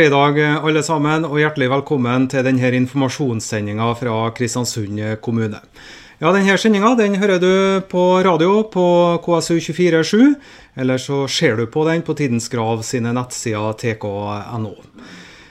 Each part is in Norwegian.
Fredag, alle sammen, og hjertelig velkommen til denne informasjonssendinga fra Kristiansund kommune. Ja, Denne sendinga den hører du på radio på KSU247, eller så ser du på den på Tidens Grav sine nettsider tk.no.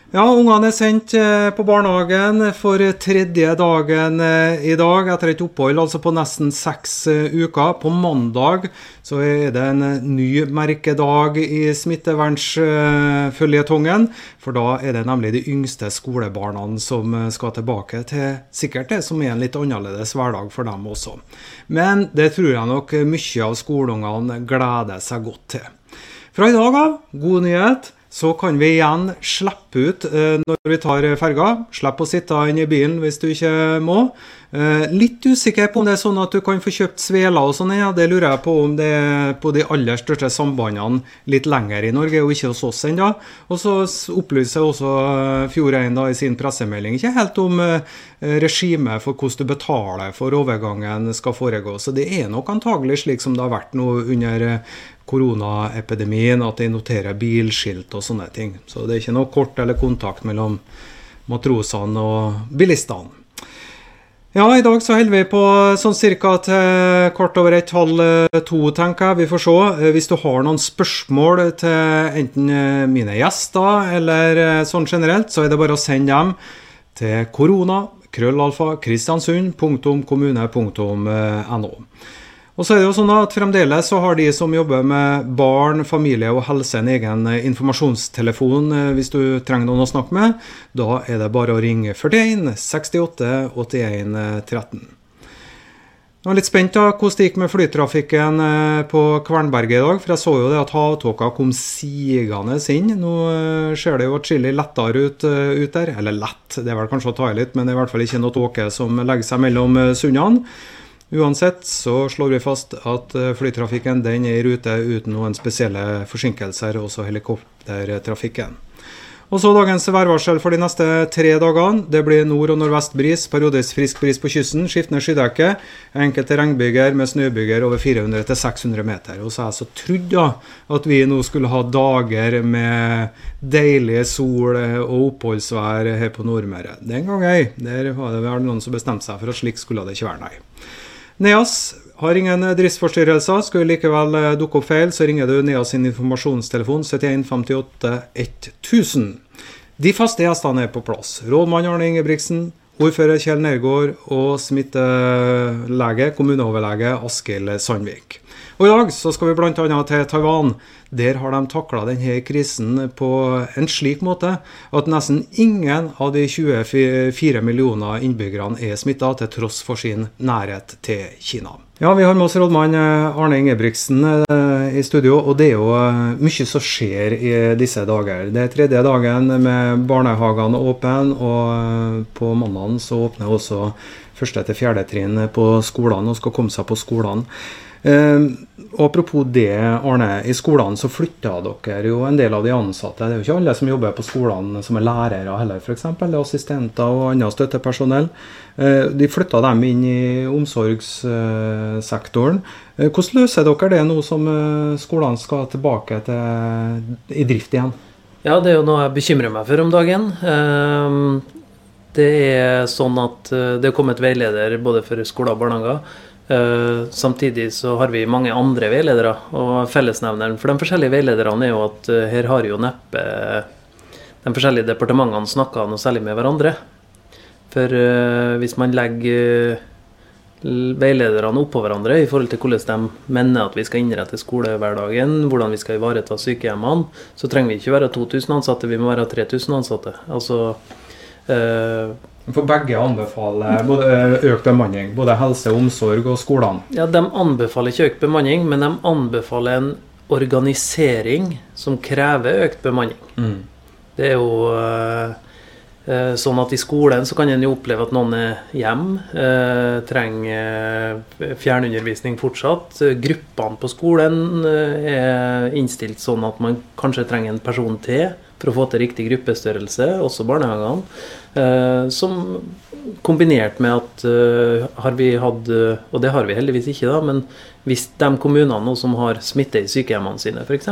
Ja, Ungene er sendt eh, på barnehagen for tredje dagen eh, i dag etter et opphold altså på nesten seks eh, uker. På mandag så er det en ny merkedag i smittevernsføljetongen. For da er det nemlig de yngste skolebarna som skal tilbake til sikkert det som er en litt annerledes hverdag for dem også. Men det tror jeg nok mye av skoleungene gleder seg godt til. Fra i dag av, god nyhet så kan vi igjen slippe ut eh, når vi tar ferga. Slipp å sitte inne i bilen hvis du ikke må. Eh, litt usikker på om det er sånn at du kan få kjøpt sveler og sånn. Ja, det lurer jeg på om det er på de aller største sambandene litt lenger i Norge, og ikke hos oss ennå. Og så opplyser også Fjordeien i sin pressemelding ikke helt om regimet for hvordan du betaler for overgangen skal foregå. Så det er nok antagelig slik som det har vært nå under koronaepidemien, at de noterer bilskilt og sånne ting. Så det er ikke noe kort eller kontakt mellom matrosene og bilistene. Ja, i dag så holder vi på sånn cirka til kvart over ett, halv to, tenker jeg. Vi får se. Hvis du har noen spørsmål til enten mine gjester eller sånn generelt, så er det bare å sende dem til korona, krøllalfa, kristiansund, Og så er det jo sånn at Fremdeles så har de som jobber med barn, familie og helse en egen eh, informasjonstelefon eh, hvis du trenger noen å snakke med. Da er det bare å ringe 41 68 81 13. Jeg var litt spent da hvordan det gikk med flytrafikken eh, på Kvernberget i dag. For jeg så jo det at havtåka kom sigende inn. Nå ser det jo atskillig lettere ut, ut, der. Eller lett, det er vel kanskje å ta i litt, men det er i hvert fall ikke noe tåke som legger seg mellom sundene. Uansett så slår vi fast at eh, flytrafikken den er i rute uten noen spesielle forsinkelser, også helikoptertrafikken. Og så dagens værvarsel for de neste tre dagene. Det blir nord- og nordvest bris, periodisk frisk bris på kysten, skiftende skydekke. Enkelte regnbyger med snøbyger over 400-600 meter. Og så jeg så trodd da at vi nå skulle ha dager med deilig sol og oppholdsvær her på Nordmøre. Den gang ei. Der var det vel noen som bestemte seg for at slik skulle det ikke være, nei. Neas har ingen driftsforstyrrelser. Skulle likevel eh, dukke opp feil, så ringer du Neas sin informasjonstelefon 7158 1000. De faste gjestene er på plass. Rådmann Arne Ingebrigtsen, ordfører Kjell Nergård og smittelege, kommuneoverlege Askild Sandvik. Og I dag så skal vi bl.a. til Taiwan. Der har de takla denne krisen på en slik måte at nesten ingen av de 24 millioner innbyggerne er smitta, til tross for sin nærhet til Kina. Ja, Vi har med oss rådmann eh, Arne Ingebrigtsen eh, i studio, og det er jo eh, mye som skjer i disse dager. Det er tredje dagen med barnehagene åpne, og på mandag så åpner også første til fjerde trinn på skolene og skal komme seg på skolene. Eh, apropos det, Arne. I skolene så flytta dere jo en del av de ansatte. Det er jo ikke alle som jobber på skolene som er lærere heller, f.eks. Er assistenter og annet støttepersonell. Eh, de flytta dem inn i omsorgssektoren. Eh, hvordan løser dere det nå som eh, skolene skal tilbake til, i drift igjen? Ja, det er jo noe jeg bekymrer meg for om dagen. Det er sånn at det er kommet veileder både for skoler og barnehager samtidig så har vi mange andre veiledere, og fellesnevneren for de forskjellige veilederne er jo at uh, her har jo neppe de forskjellige departementene snakka noe særlig med hverandre. For uh, hvis man legger veilederne oppå hverandre i forhold til hvordan de mener at vi skal innrette skolehverdagen, hvordan vi skal ivareta sykehjemmene, så trenger vi ikke være 2000 ansatte, vi må være 3000 ansatte. Altså for begge anbefaler både eh, økt bemanning. Både helse, omsorg og skolene. Ja, De anbefaler ikke økt bemanning, men de anbefaler en organisering som krever økt bemanning. Mm. Det er jo uh, Sånn at i skolen så kan en jo oppleve at noen er hjemme, eh, trenger fjernundervisning fortsatt. Gruppene på skolen er innstilt sånn at man kanskje trenger en person til for å få til riktig gruppestørrelse, også barnehagene. Eh, som kombinert med at eh, har vi hatt Og det har vi heldigvis ikke, da, men hvis de kommunene som har smitte i sykehjemmene sine f.eks.,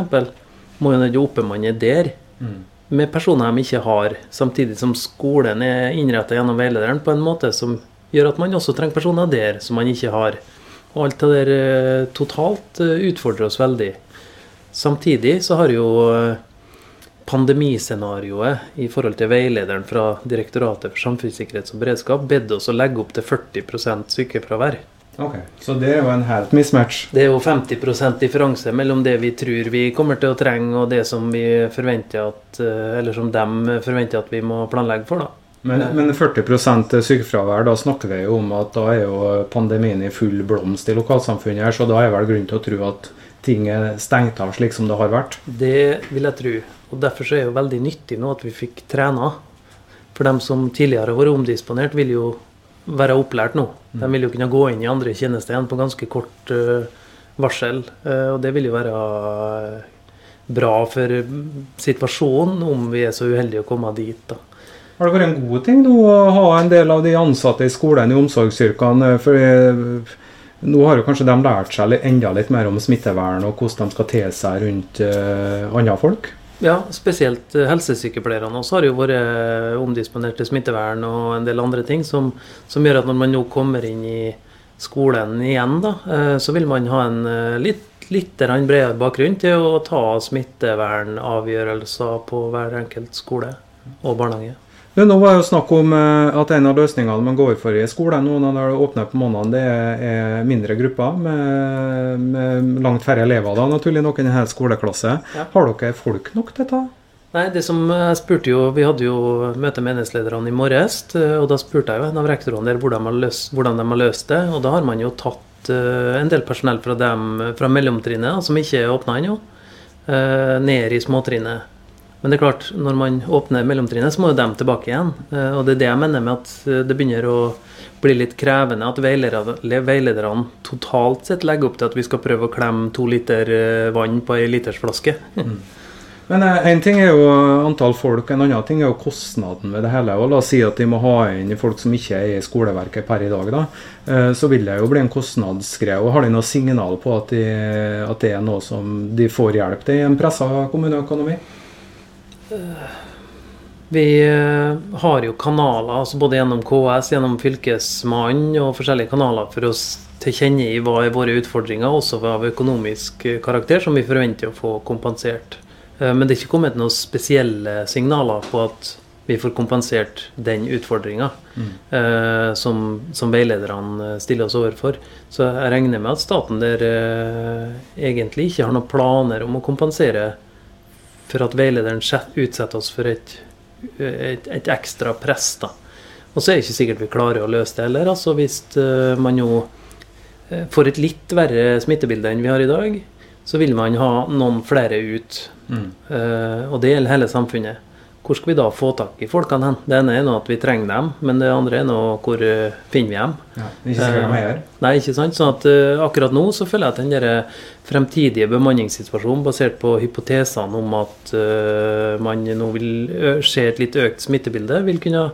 må jo nødvendigvis oppbemanne der. Mm. med personer de ikke har, samtidig som skolen er innretta gjennom veilederen på en måte som gjør at man også trenger personer der som man ikke har. Og alt det der eh, totalt eh, utfordrer oss veldig. Samtidig så har jo pandemiscenarioet i forhold til veilederen fra Direktoratet for samfunnssikkerhet og beredskap bedt oss å legge opp til 40% sykefravær. Ok, Så det er jo en helt mismatch? Det er jo 50% differanse mellom det vi tror vi kommer til å trenge, og det som vi forventer at eh, Eller som de forventer at vi må planlegge for, da. Men, men 40% sykefravær, da snakker vi jo om at da er jo pandemien i full blomst i lokalsamfunnet her, så da er vel grunn til å tro at ting er stengt av slik som det har vært? Det vil jeg tro. Og derfor er det jo veldig nyttig nå at vi fikk trena. For dem som tidligere har vært omdisponert, vil jo være opplært nå. De mm. vil jo kunne gå inn i andre tjenester igjen på ganske kort uh, varsel. Uh, og det vil jo være uh, bra for situasjonen om vi er så uheldige å komme dit. da. Har det vært en god ting nå å ha en del av de ansatte i skolen i omsorgsyrkene? For nå har jo kanskje de lært seg enda litt mer om smittevern og hvordan de skal te seg rundt andre folk? Ja, spesielt eh, helsesykepleierne også har jo vært eh, omdisponert til smittevern og en del andre ting, som, som, gjør at når man nå kommer inn i skolen igjen, da, eh, så vil man ha en litt, litt bredere bakgrunn til å ta smittevernavgjørelser på hver enkelt skole og barnehage. Det nå var jo snakk om eh, at en av løsningene man går for i skolen nå når det åpner på månedene, det er mindre grupper med, med langt færre elever, da, naturlig nok, enn en hel skoleklasse. Ja. Har dere folk nok til dette? Nei, det som jeg spurte jo, Vi hadde jo møte med enhetslederne i morges, og da spurte jeg jo en av rektorene der hvordan, løst, hvordan, de har løst det. og Da har man jo tatt uh, en del personell fra, dem, fra mellomtrinnet, som ikke er åpna ennå, ned i småtrinnet. Men det er klart, når man åpner mellomtrinnet, så må jo dem tilbake igjen. Eh, og det er det jeg mener med at eh, det begynner å bli litt krevende at veilederne totalt sett legger opp til at vi skal prøve å klemme to liter eh, vann på ei litersflaske. Mm. Men én ting er jo antall folk, en annen ting er jo kostnaden ved det hele. og La oss si at de må ha inn folk som ikke er i skoleverket per i dag. da, Så vil det jo bli en kostnadsgreie. og Har de noe signal på at, de, at det er noe som de får hjelp til i en pressa kommuneøkonomi? Vi eh, har jo kanaler, altså både gjennom KS, gjennom Fylkesmannen og forskjellige kanaler for å tilkjennegi hva er våre utfordringer, også av økonomisk eh, karakter, som vi forventer å få kompensert. Eh, men det er ikke kommet noen spesielle signaler på at vi får kompensert den utfordringa mm. eh, som, som, veilederne stiller oss overfor. Så jeg regner med at staten der egentlig ikke har noen planer om å kompensere for at veilederen utsetter oss for et, et, et ekstra press. da. Og så er det ikke sikkert vi klarer å løse det heller. altså Hvis uh, man jo uh, får et litt verre smittebilde enn vi har i dag, så vil man ha noen flere ut. Mm. Uh, og det gjelder hele samfunnet. Hvor skal vi da få tak i folkene hen? Det ene er nå at vi trenger dem, men det andre er nå hvor uh, finner vi dem? Ja, ikke sikkert de er Nei, ikke sant. sånn at uh, akkurat nå så føler jeg at den der fremtidige bemanningssituasjonen basert på hypotesene om at uh, man nå vil se et litt økt smittebilde, vil kunne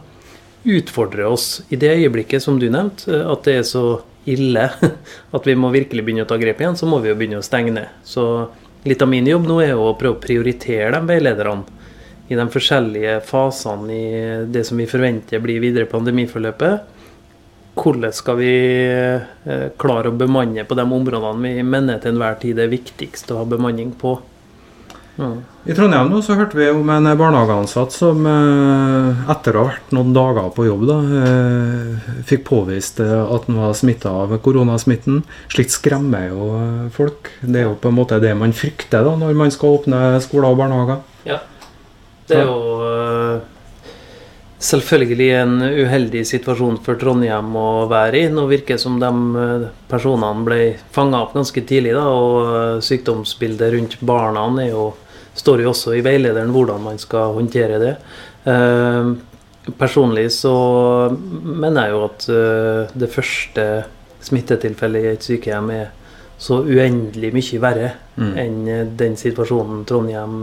utfordre oss i det øyeblikket, som du nevnte, at det er så ille at vi må virkelig begynne å ta grep igjen, så må vi jo begynne å stenge ned. Så litt av min jobb nå er å prøve å prioritere de veilederne i de forskjellige fasene i det som vi forventer blir videre pandemiforløpet. Hvordan skal vi eh, klare å bemanne på de områdene vi mener til enhver tid er viktigst å ha bemanning på? Mm. I Trondheim nå så hørte vi om en barnehageansatt som eh, etter å ha vært noen dager på jobb, da, eh, fikk påvist at han var smitta av koronasmitten. Slikt skremmer jo folk. Det er jo på en måte det man frykter da, når man skal åpne skoler og barnehager. Ja. Det er jo uh, selvfølgelig en uheldig situasjon for Trondheim å være i. Nå virker det som de uh, personene ble fanga opp ganske tidlig, da, og uh, sykdomsbildet rundt barna jo, står jo også i veilederen hvordan man skal håndtere det. Personlig så mener jeg jo at det første smittetilfellet i et sykehjem er så uendelig mye verre mm. enn den situasjonen Trondheim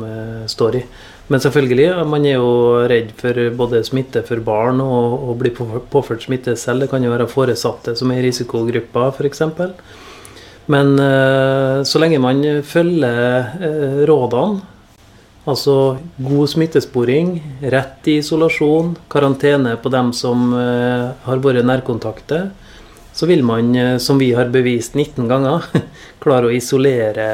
står i. Men selvfølgelig, man er jo redd for både smitte for barn og å bli påført smitte selv. Det kan jo være foresatte som er i risikogrupper, f.eks. Men uh, så lenge man følger uh, rådene, Altså god smittesporing, rett i isolasjon, karantene på dem som uh, har vært nærkontakter. Så vil man, som vi har bevist 19 ganger, klare å isolere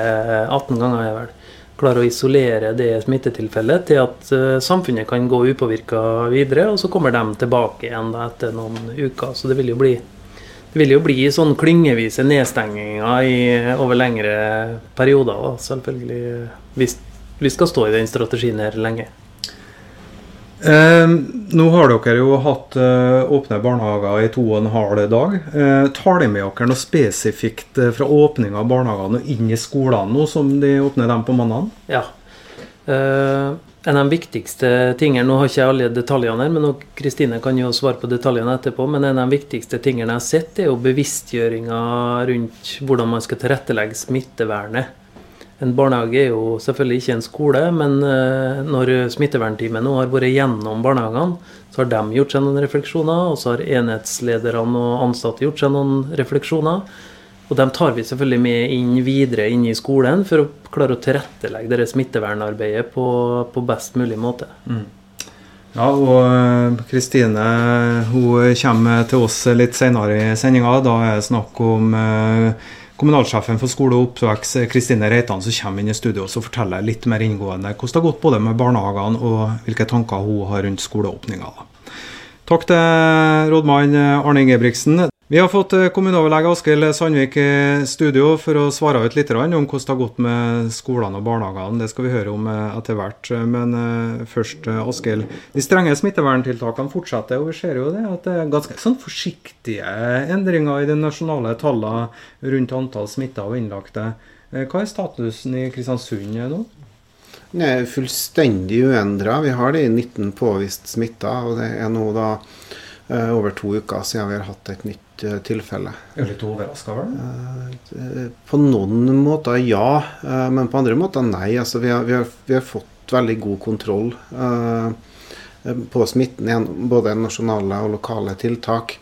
18 ganger, er vel, klare å isolere det smittetilfellet til at uh, samfunnet kan gå upåvirka videre, og så kommer de tilbake igjen etter noen uker. Så det vil jo bli vil jo bli sånn klyngevise nedstenginger i, over lengre perioder, da, selvfølgelig. Hvis vi skal stå i den strategien her lenge. Eh, nå har dere jo hatt eh, åpne barnehager i to og en halv dag. Eh, tar de med dere noe spesifikt eh, fra åpninga av barnehagene og inn i skolene nå som de åpner dem på mandag? Ja. Eh, en av de viktigste tingene, Nå har ikke jeg alle detaljene her, men Kristine kan jo svare på detaljene etterpå. Men en av de viktigste tingene jeg har sett, er jo bevisstgjøringa rundt hvordan man skal tilrettelegge smittevernet. En barnehage er jo selvfølgelig ikke en skole, men eh, når smittevernteamet nå har vært gjennom barnehagene, så har de gjort seg noen refleksjoner, og så har enhetslederne og ansatte gjort seg noen refleksjoner. Og dem tar vi selvfølgelig med inn videre inn i skolen for å klare å tilrettelegge det smittevernarbeidet på, på best mulig måte. Mm. Ja, og eh, Kristine hun kommer til oss litt senere i sendinga. Da er det snakk om eh, kommunalsjefen for skole og oppvekst, Kristine Reitan, som kommer inn i studio og forteller litt mer inngående hvordan det har gått både med barnehagene og hvilke tanker hun har rundt skoleåpninga. Takk til rådmann Arne Ingebrigtsen. Vi har fått eh, kommuneoverlege Askild Sandvik i studio for å svare ut litt om hvordan det har gått med skolene og barnehagene. Det skal vi høre om eh, etter hvert. Men eh, først, Askild. De strenge smitteverntiltakene fortsetter, og vi ser jo det at det er ganske sånn forsiktige endringer i de nasjonale tallene rundt antall smitta og innlagte. Hva er statusen i Kristiansund nå? Den er fullstendig uendra. Vi har de 19 påvist smitta, og det er nå da over to uker siden vi har hatt et nytt Eh, tilfelle. Er du litt overraska, over den? på noen måter ja, eh, men på andre måter nei. Altså, vi, har, vi, har, vi, har, fått veldig god kontroll på smitten gjennom både nasjonale og lokale tiltak.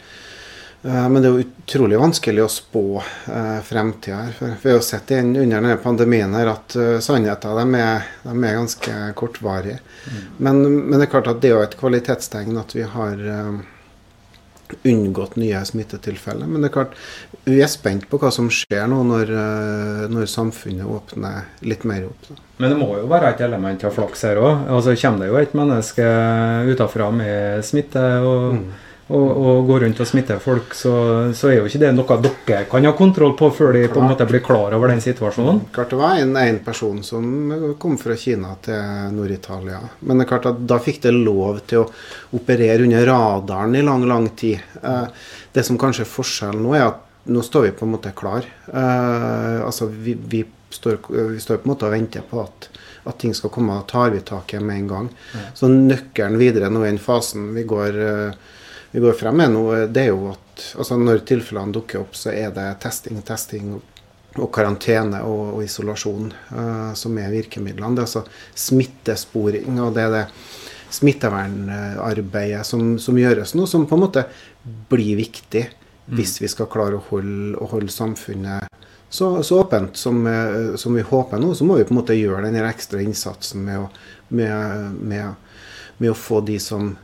Men det er jo utrolig vanskelig å spå eh, fremtida. Vi har jo sett under denne pandemien her at uh, sannheter de er, de er ganske kortvarige. Mm. Men, men, det er klart at det er jo et kvalitetstegn at vi har uh, unngått nye smittetilfeller. Men det er klart, vi er spent på hva som skjer nå når, eh, når samfunnet åpner litt mer opp. Da. Men det må jo være et element av flaks her òg. Altså, kommer det jo et menneske utafra med smitte. og mm og, og går rundt og smitter folk, så, så, er jo ikke det noe dere kan ha kontroll på før de på en måte blir klar over den situasjonen. Klart Det var en, en person som kom fra Kina til Nord-Italia. Men det er klart at da fikk det lov til å operere under radaren i lang, lang tid. Eh, det som kanskje er forskjellen nå, er at nå står vi på en måte klar. Eh, altså vi, vi, står, vi, står, på en måte og venter på at, at ting skal komme. Tar vi tak i med en gang. Så nøkkelen videre nå i den fasen vi går eh, vi går frem med nå, det er jo at altså når tilfellene dukker opp, så er det testing, testing og karantene og, og isolasjon uh, som er virkemidlene. Det er altså smittesporing, og det er det smittevernarbeidet som, som, gjøres nå, som på en måte blir viktig mm. hvis vi skal klare å holde, å holde samfunnet så, så åpent som, eh, som, vi håper nå. Så må vi på en måte gjøre den ekstra innsatsen med å, med, med, med å få de som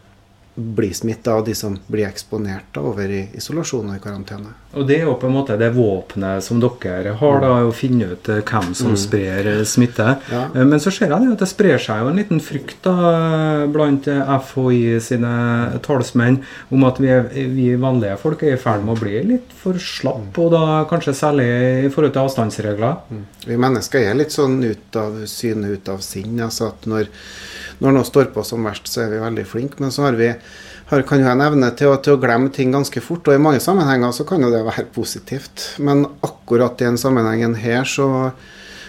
blir smitta, og de som blir eksponert over i isolasjon og i karantene. Og Det er jo på en måte det våpenet som dere har, da, å finne ut eh, hvem som mm. sprer eh, smitte. Ja. Eh, men så ser jeg at det sprer seg jo en liten frykt da, blant FHI sine talsmenn om at vi, vi vanlige folk er i ferd med å bli litt for slapp, og da kanskje særlig i forhold til avstandsregler. Mm. Vi mennesker er litt sånn ut av syne, ut av sinn. altså at når når noe står på som verst, så er vi veldig flinke. Men så har vi har, kan jo en evne til å, til å, glemme ting ganske fort. Og i mange sammenhenger så kan jo det være positivt. Men akkurat i den sammenhengen her så,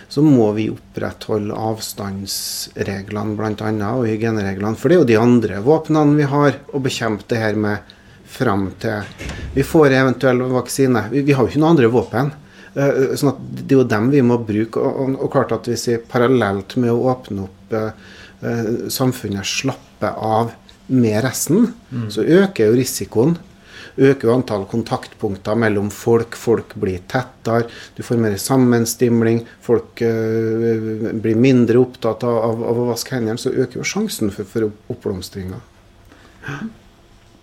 så må vi opprettholde avstandsreglene bl.a. og hygienereglene. For det er jo de andre våpnene vi har å bekjempe det her med fram til vi får eventuell vaksine. Vi, vi har jo ikke noen andre våpen. Uh, sånn at Det er jo dem vi må bruke. Og, og, klart at hvis vi parallelt med å åpne opp Eh, samfunnet slappe av med resten, mm. så øker jo risikoen. øker jo antall kontaktpunkter mellom folk. Folk blir tettere, du får mer sammenstimling. Folk øh, blir mindre opptatt av, av, av, å vaske hendene. Så øker jo sjansen for, for oppblomstringa.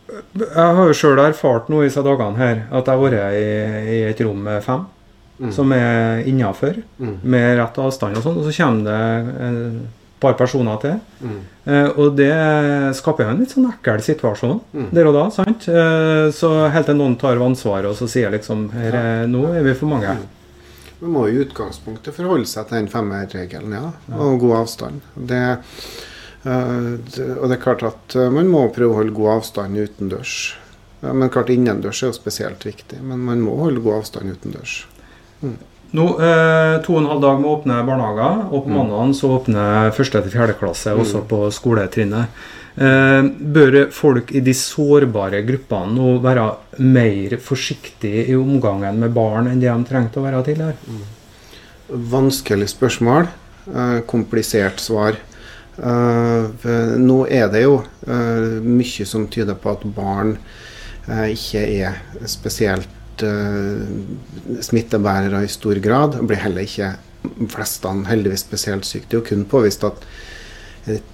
Jeg har jo sjøl erfart nå i disse dagene her at jeg har vært i, i et rom med fem. Mm. Som er innafor, mm. med rett avstand og sånn. Og så kommer det et par personer til. Mm. Eh, og det skaper jo en litt sånn ekkel situasjon mm. der og da. sant? Eh, så helt til noen tar ansvaret og så sier liksom her. Nå er vi for mange. Mm. Man må i utgangspunktet forholde seg til den femmerregelen, ja. Og god avstand. Det Uh, og det er klart at uh, man må prøve å holde god avstand utendørs. Men klart innendørs er jo spesielt viktig. Men man må holde god avstand utendørs. Mm. Nå, To og en halv dag med åpne barnehager, og på mm. mandag så åpner første til fjerde klasse mm. også på skoletrinnet. bør folk i de sårbare gruppene nå være mer forsiktige i omgangen med barn enn det de trengte å være tidligere? Mm. Vanskelig spørsmål. komplisert svar. Uh, nå er det jo uh, mye som tyder på at barn uh, ikke er spesielt smittebærere i stor grad. Blir heller ikke flestene heldigvis spesielt syke. Det er jo kun påvist at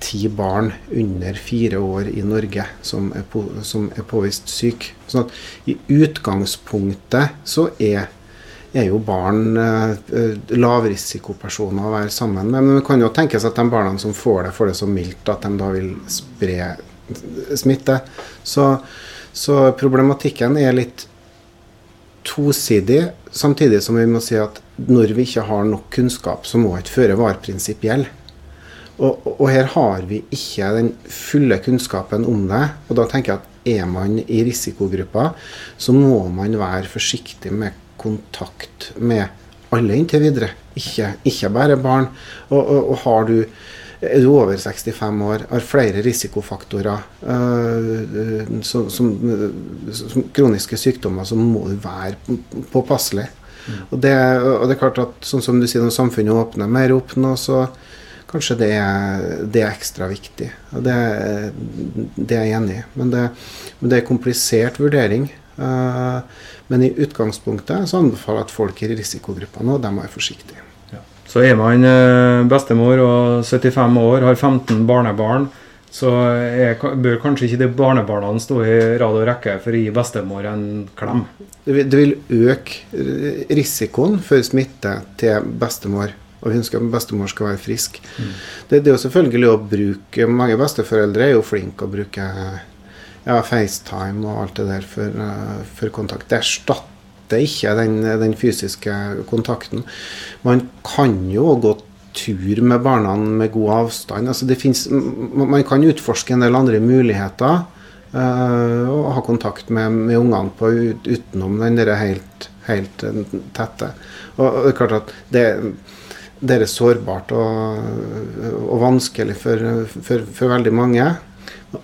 ti barn under fire år i Norge som er, på, som er påvist syke. Sånn at i utgangspunktet så er er jo barn eh, lavrisikopersoner å være sammen med. Men det kan jo tenkes at de barna som får det, får det så mildt at de da vil spre smitte. Så, så problematikken er litt tosidig, samtidig som vi må si at når vi ikke har nok kunnskap, så må et føre-var-prinsipp gjelde. Og, og, her har vi ikke den fulle kunnskapen om det. Og da tenker jeg at er man i risikogruppa, så må man være forsiktig med kontakt med alle inntil videre, ikke, ikke bare barn. Og, og, og, har du er du over 65 år, har flere risikofaktorer uh, som, som, som, kroniske sykdommer, så må du være påpasselig. Mm. Og, det, og, det, er klart at sånn som du sier, når samfunnet åpner mer opp nå, så kanskje det er, det er ekstra viktig. Og det, det, er jeg enig i. Men det, men det er komplisert vurdering. Uh, men i utgangspunktet så anbefaler jeg at folk i risikogruppene nå, de er forsiktige. Så er man eh, bestemor og 75 år, har 15 barnebarn, så er, bør kanskje ikke de barnebarna stå i rad og rekke for å gi bestemor en klem. Det vil, det vil øke risikoen for smitte til bestemor. Og vi ønsker at bestemor skal være frisk. Mm. Det, det, er jo selvfølgelig å bruke Mange besteforeldre er jo flinke å bruke ja, FaceTime og alt det der for, uh, for kontakt. Det erstatter ikke den, den, fysiske kontakten. Man kan jo gå tur med barna med god avstand. Altså finnes, man kan utforske en del andre muligheter. Uh, og ha kontakt med, med ungene på ut, utenom den der helt, helt uh, tette. Og, det er klart at det, det er sårbart og, og vanskelig for, for, for veldig mange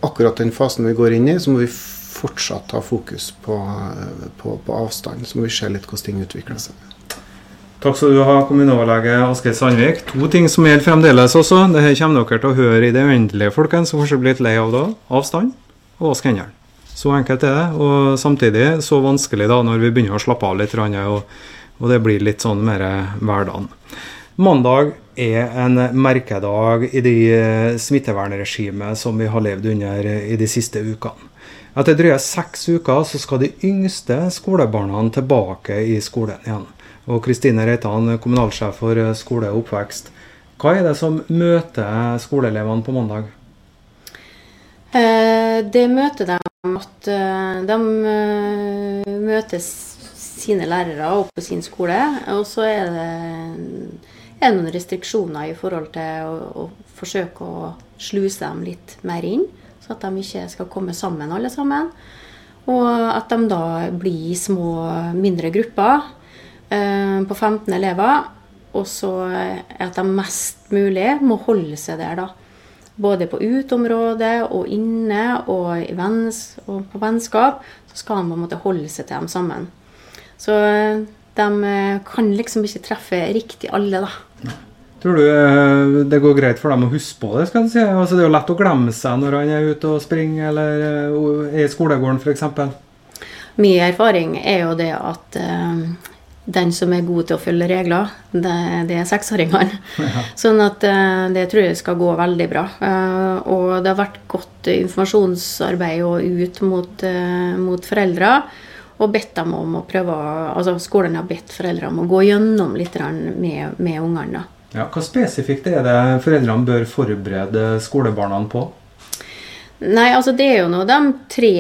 akkurat den fasen vi går inn i, så må vi fortsatt ha fokus på, på, på avstand. Så må vi se litt hvordan ting utvikler seg. Takk skal du ha, kommuneoverlege Asgeir Sandvik. To ting som gjelder fremdeles også. Dette kommer dere til å høre i det uendelige, folkens, som kanskje blir litt lei av det. Avstand og vask hendene. Så enkelt er det. Og samtidig så vanskelig da når vi begynner å slappe av litt, og, og det blir litt sånn mer hverdagen. Mandag er en merkedag i de eh, smittevernregimet som vi har levd under i de siste ukene. Etter drøye seks uker så skal de yngste skolebarna tilbake i skolen igjen. Og Kristine Reitan, kommunalsjef for skole og oppvekst. Hva er det som møter skoleelevene på mandag? Eh, det møter dem at eh, de møter sine lærere oppe på sin skole. Og så er det er det noen restriksjoner i forhold til å, å, forsøke å sluse dem litt mer inn, så at de ikke skal komme sammen alle sammen. Og at de da blir små, mindre grupper eh, på 15 elever. Og så at de mest mulig må holde seg der, da. Både på uteområdet og inne og, venns, og på vennskap. Så skal en måte holde seg til dem sammen. Så de eh, kan liksom ikke treffe riktig alle, da. Tror du eh, det går greit for dem å huske på det? skal du si? Altså, det er jo lett å glemme seg når han er ute og springer eller eh, er i skolegården f.eks. Min erfaring er jo det at uh, den som er god til å følge regler, det, det er seksåringene. Ja. Sånn at uh, det tror jeg skal gå veldig bra. Uh, og det har vært godt informasjonsarbeid og ut mot, mot foreldre. Og bedt dem om å prøve altså Skolen har bedt foreldre om å gå gjennom litt med, med ungene. Ja, hva spesifikt er det foreldrene bør forberede skolebarna på? Nei, altså Det er jo nå de tre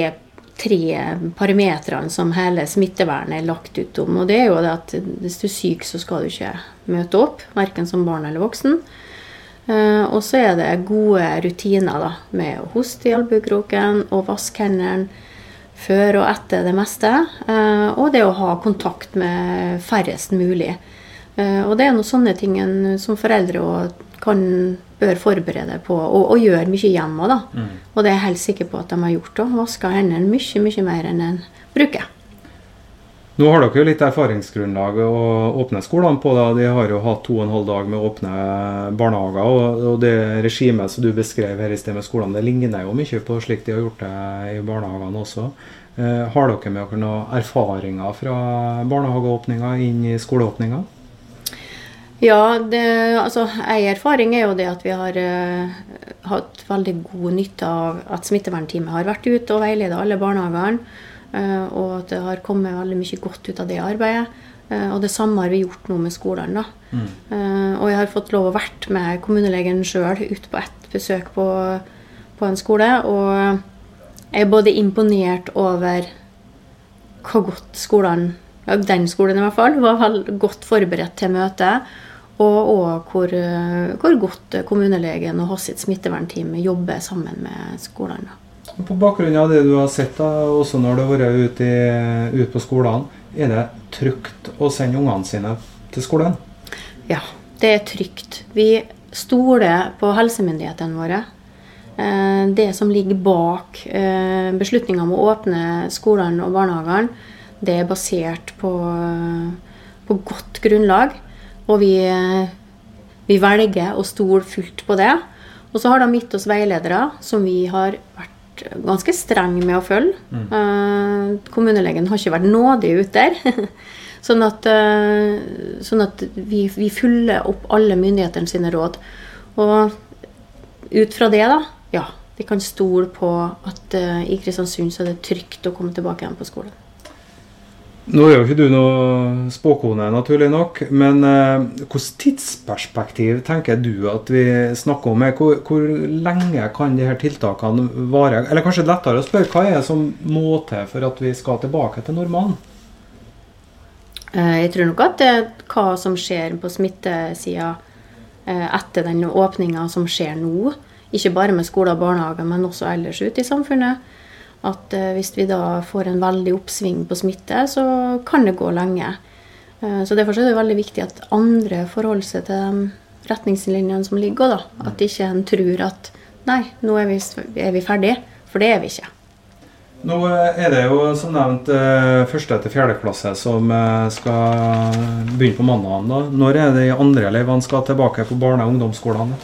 tre parametrene som hele smittevernet er lagt ut om. Og det er jo det at hvis du er syk, så skal du ikke møte opp, verken som barn eller voksen. Uh, og så er det gode rutiner da, med å hoste i albuekroken og vaske hendene før og etter det meste. Uh, og det å ha kontakt med færrest mulig. Uh, og det er noen sånne ting som foreldre kan bør forberede på og, og gjøre mye hjemme. da. Mm. Og det er jeg helt sikker på at de har gjort. òg. Vaska hendene mye mye mer enn en bruker. Nå har dere jo litt erfaringsgrunnlag å åpne skolene på. da. De har jo hatt to og en halv dag med å åpne barnehager. Og, og det regimet som du beskrev her i sted med skolene, det ligner jo mye på slik de har gjort det i barnehagene også. Eh, har dere med dere noen erfaringer fra barnehageåpninga inn i skoleåpninga? Ja, det, altså en erfaring er jo det at vi har uh, hatt veldig god nytte av at smittevernteamet har vært ute og veiledet alle barnehagene. Uh, og at det har kommet veldig mye godt ut av det arbeidet. Uh, og det samme har vi gjort nå med skolene. Mm. og jeg har fått lov å vært med kommunelegen sjøl ute på ett besøk på, på en skole. Og jeg er både imponert over hvor godt skolene, den skolen i hvert fall, var godt forberedt til møtet. Og òg hvor, eh, hvor, godt kommunelegen og hans smittevernteam jobber sammen med skolene. På bakgrunn av det du har sett, da, også når du har vært ute, ut på skolene, er det trygt å sende ungene sine til skolen? Ja, det er trygt. Vi stoler på helsemyndighetene våre. Eh, det som ligger bak eh, beslutninga om å åpne skolene og barnehagene, det er basert på, på godt grunnlag. Og vi, vi velger å stole fullt på det. Og så har de gitt oss veiledere som vi har vært ganske strenge med å følge. Mm. Eh, kommunelegen har ikke vært nådig ute der. sånn at, eh, sånn at vi, vi, følger opp alle myndighetene sine råd. Og ut fra det, da, ja, vi kan stole på at eh, i Kristiansund så er det trygt å komme tilbake igjen på skolen. Nå er jo ikke du noe spåkone, naturlig nok. Men eh, hvilket tidsperspektiv tenker du at vi snakker om? Hvor, hvor, lenge kan de her tiltakene vare? Eller kanskje lettere å spørre, hva er det som må til for at vi skal tilbake til normalen? Eh, jeg tror nok at det, hva som skjer på smittesida eh, etter den åpninga som skjer nå, ikke bare med skoler og barnehager, men også ellers ute i samfunnet, at eh, hvis vi da får en veldig oppsving på smitte, så kan det gå lenge. Eh, så Derfor er det veldig viktig at andre forholder seg til de retningslinjene som ligger. da. At ikke en tror at nei, nå er vi, er vi ferdige. For det er vi ikke. Nå eh, er det jo som nevnt første til fjerde klasse som skal begynne på mandag. Når er det de andre elevene skal tilbake på barne- og ungdomsskolene?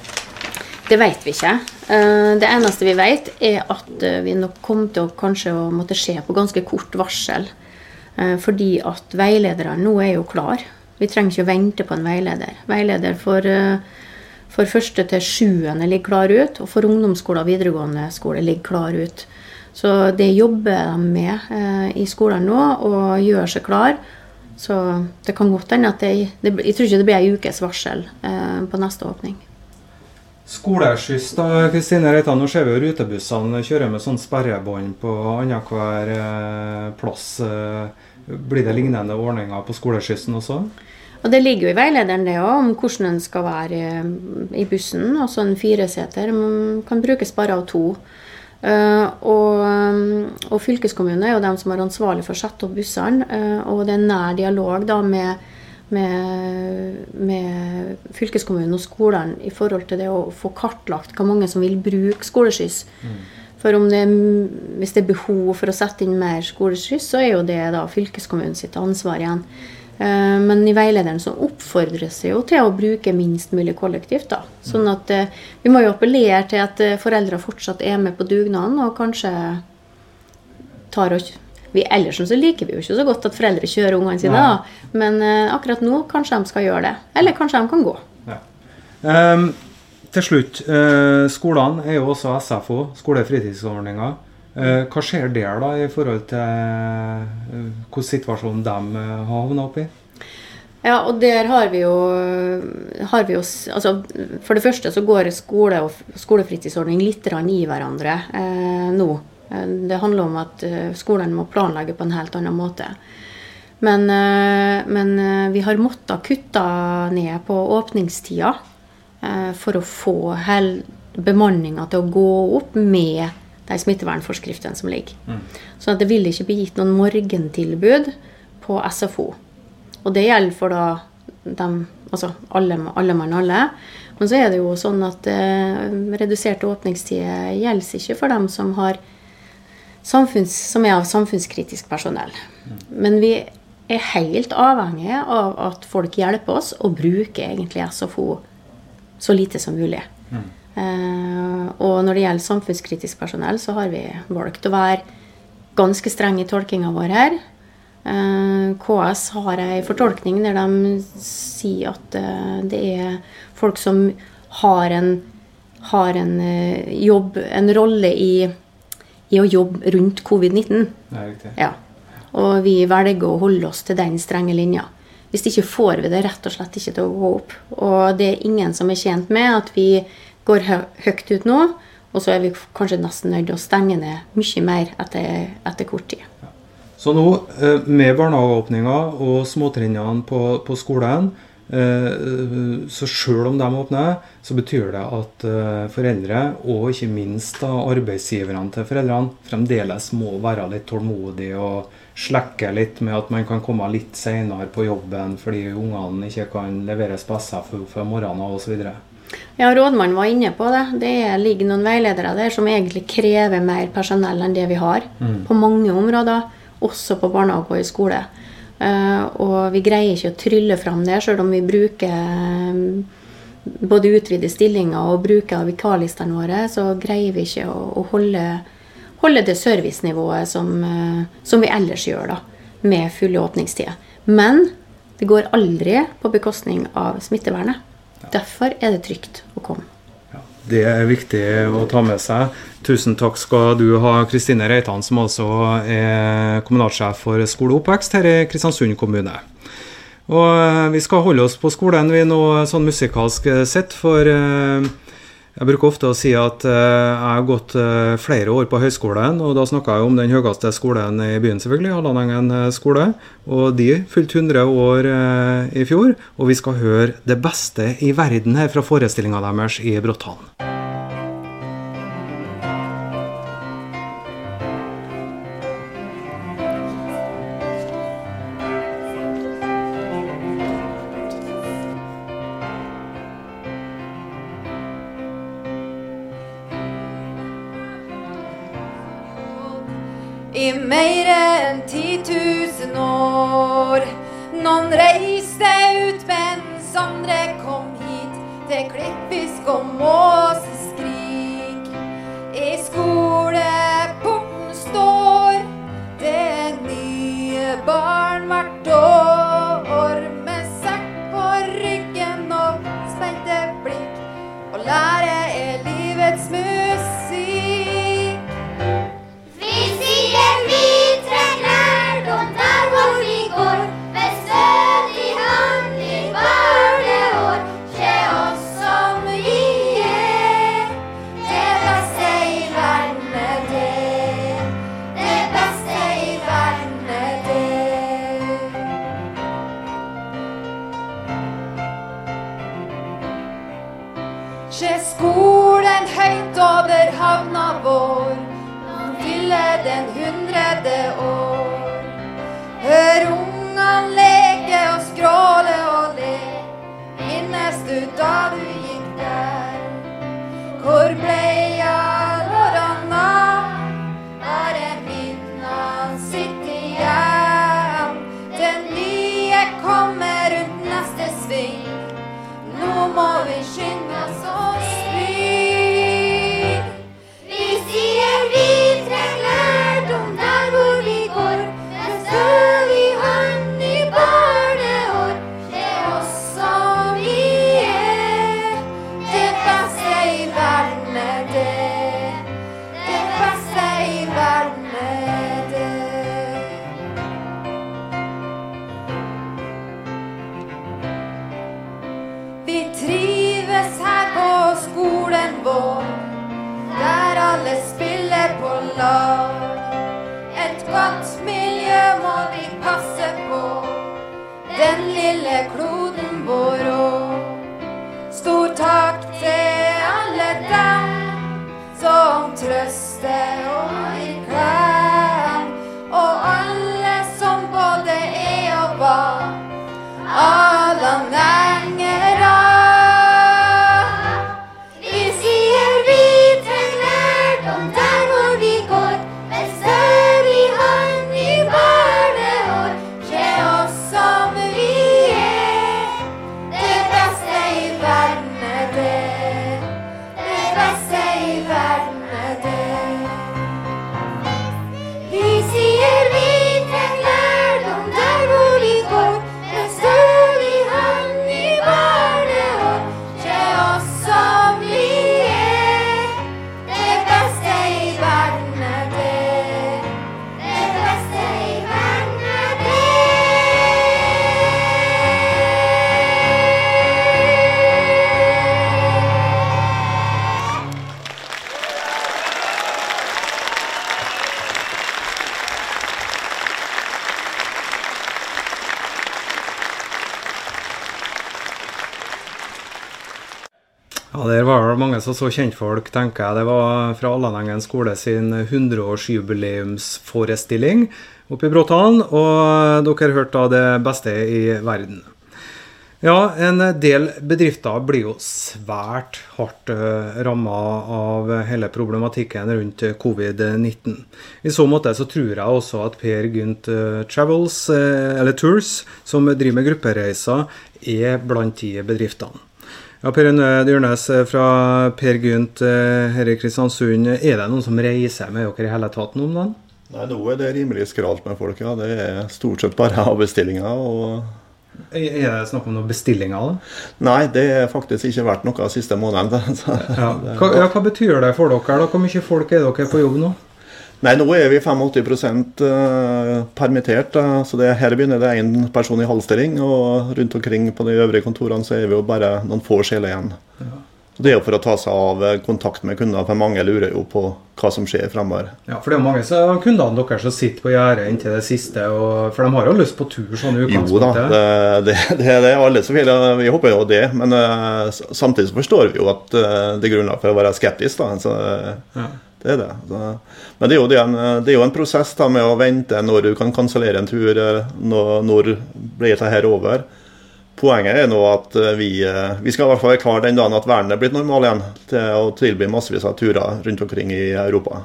Det vet vi ikke. Eh, det eneste vi vet, er at eh, vi nok kommer til å kanskje å måtte skje på ganske kort varsel. Eh, fordi at veilederne nå er jo klar. Vi trenger ikke å vente på en veileder. Veileder for, for første til sjuende ligger klar ut, og for ungdomsskole og videregående skole ligger klar ut. Så det jobber de med i skolen nå, og gjør seg klar. Så det kan godt hende at det, det, Jeg tror ikke det blir ei ukes varsel på neste åpning. Skoleskyss, da, Kristine Reitan. Nå ser vi jo rutebussene kjører med sånn sperrebånd på annenhver eh, plass. Eh, blir det lignende ordninger på skoleskyssen også? Og Det ligger jo i veilederen det også, om hvordan en skal være eh, i bussen. Altså en fireseter kan brukes bare av to. Uh, og, og, fylkeskommunen er jo dem som er ansvarlig for å sette opp bussene. Og det er nær dialog da med med, med, fylkeskommunen og skolene i forhold til det å få kartlagt hvor mange som vil bruke skoleskyss. Mm. For det, hvis det er behov for å sette inn mer skoleskyss, så er jo det da fylkeskommunen sitt ansvar igjen. Eh, men i veilederen så oppfordres det jo til å bruke minst mulig kollektivt. da. Sånn at eh, vi må jo appellere til at eh, foreldre fortsatt er med på dugnaden og kanskje tar og Vi Ellers så liker vi jo ikke så godt at foreldre kjører ungene sine, da. men uh, akkurat nå kanskje de skal gjøre det. Eller kanskje de kan gå. Ehm, til slutt, Uh, skolene er jo også SFO, skole- og fritidsordninger. Eh, hva skjer der da i forhold til uh, hvordan situasjonen de har havna oppi? Ja, og der har vi jo, har vi jo altså, For det første så går skole og skolefritidsordning litt i hverandre eh, nå. Eh, Det handler om at skolene skolen må planlegge på en helt annen måte. Men, eh, men eh, vi har måttet kutte ned på åpningstida eh, for å få bemanninga til å gå opp med de smittevernforskriftene som ligger. Så det vil ikke bli gitt noen morgentilbud på SFO. Og det gjelder for da dem, altså alle, alle mann alle. Men så er det jo sånn at eh, reduserte åpningstider gjelder ikke for dem som, har samfunns, som er av samfunnskritisk personell. Men vi er helt avhengige av at folk hjelper oss og bruker egentlig SFO så lite som mulig. Eh, og når det gjelder samfunnskritisk personell, så har vi valgt å være ganske strenge i tolkinga vår her. Eh, KS har ei fortolkning der de sier at eh, det er folk som har en, har en jobb, en rolle i, i å jobbe rundt covid-19. Det er riktig. Ja. Og vi velger å holde oss til den strenge linja. Hvis ikke får vi det rett og slett ikke til å gå opp. Og det er ingen som er tjent med at vi går hø høyt ut nå, og så er vi kanskje nesten nødt til å stenge ned mye mer etter, etter kort tid. Så nå, eh, med barnehageåpninga og småtrinnene på, på skolen, så selv om de åpner, så betyr det at eh, foreldre, og ikke minst da arbeidsgiverne til foreldrene, fremdeles må være litt tålmodige og slekke litt med at man kan komme litt senere på jobben fordi ungene ikke kan leveres på SFO for morgenen osv. Ja, Rådmannen var inne på det. Det er- ligger noen veiledere der som egentlig krever mer personell enn det vi har. På mange områder, også på barnehage og i skole. Eh, og vi greier ikke å trylle fram det, sjøl om vi bruker eh, både utvider stillinger og bruker vikarlistene våre, så greier vi ikke å, å holde, holde det servicenivået som, eh, som vi ellers gjør, da, med fulle åpningstider. Men det går aldri på bekostning av smittevernet. Derfor er det trygt å komme. Det er viktig å ta med seg. Tusen takk skal du ha, Kristine Reitan, som altså er kommunalsjef for skole og oppvekst her i Kristiansund kommune. Og Vi skal holde oss på skolen vi nå sånn musikalsk sett, for eh, jeg bruker ofte å si at eh, jeg har gått eh, flere år på høyskolen, og da snakka jeg om den høyeste skolen i byen, selvfølgelig, Hallandengen eh, skole. Og de fylte 100 år i fjor, og vi skal høre det beste i verden her fra forestillinga deres i Bråttan. I mer enn 10 000 år. Noen reiste ut, mens andre kom hit til klippfisk og måseskrik. Ja, Der var det mange som så kjentfolk, tenker jeg. Det var fra Allanengen skole sin 100-årsjubileumsforestilling oppe i Bråtalen. Og dere hørte da det beste i verden. Ja, en del bedrifter blir jo svært hardt uh, ramma av hele problematikken rundt covid-19. I så måte så tror jeg også at Per Gynt eh, Travels, eh, eller Tours, som driver med gruppereiser, er blant de bedriftene. Ja, Per Øyne Dyrnes fra Per Gynt eh, her i Kristiansund. Er det noen som reiser med dere i hele tatt nå om dagen? Nei, nå er det rimelig skralt med folk, ja. Det er stort sett bare avbestillinger. og... Er det snakk om noen bestillinger? da? Nei, det har faktisk ikke vært noe de siste månedene. Ja. Hva, ja, hva betyr det for dere? da? Hvor mye folk er dere på jobb nå? Nei, nå er vi 85 eh, permittert. så det, Her begynner det én person i halv stilling. Og rundt omkring på de øvrige kontorene så er vi jo bare noen få sjeler igjen. Så Det er jo for å ta seg av eh, kontakt med kunder, for mange lurer jo på hva som skjer fremover. Ja, For det er jo mange av kundene deres som sitter på gjerdet inntil det siste. Og, for de har jo lyst på tur sånn i Jo da, det, det, det er alle som vil. Vi håper jo det. Men eh, samtidig så forstår vi jo at det er grunnlag for å være skeptisk. da, så eh, Ja. Det er det. Men det er, jo en, det er jo en prosess da med å vente når du kan kansellere en tur. eh, Når, når blir dette over? Poenget er nå at eh, vi, eh, vi skal i hvert fall være klar den dagen at verden er blitt normal igjen, til å tilby massevis av turer rundt omkring i Europa.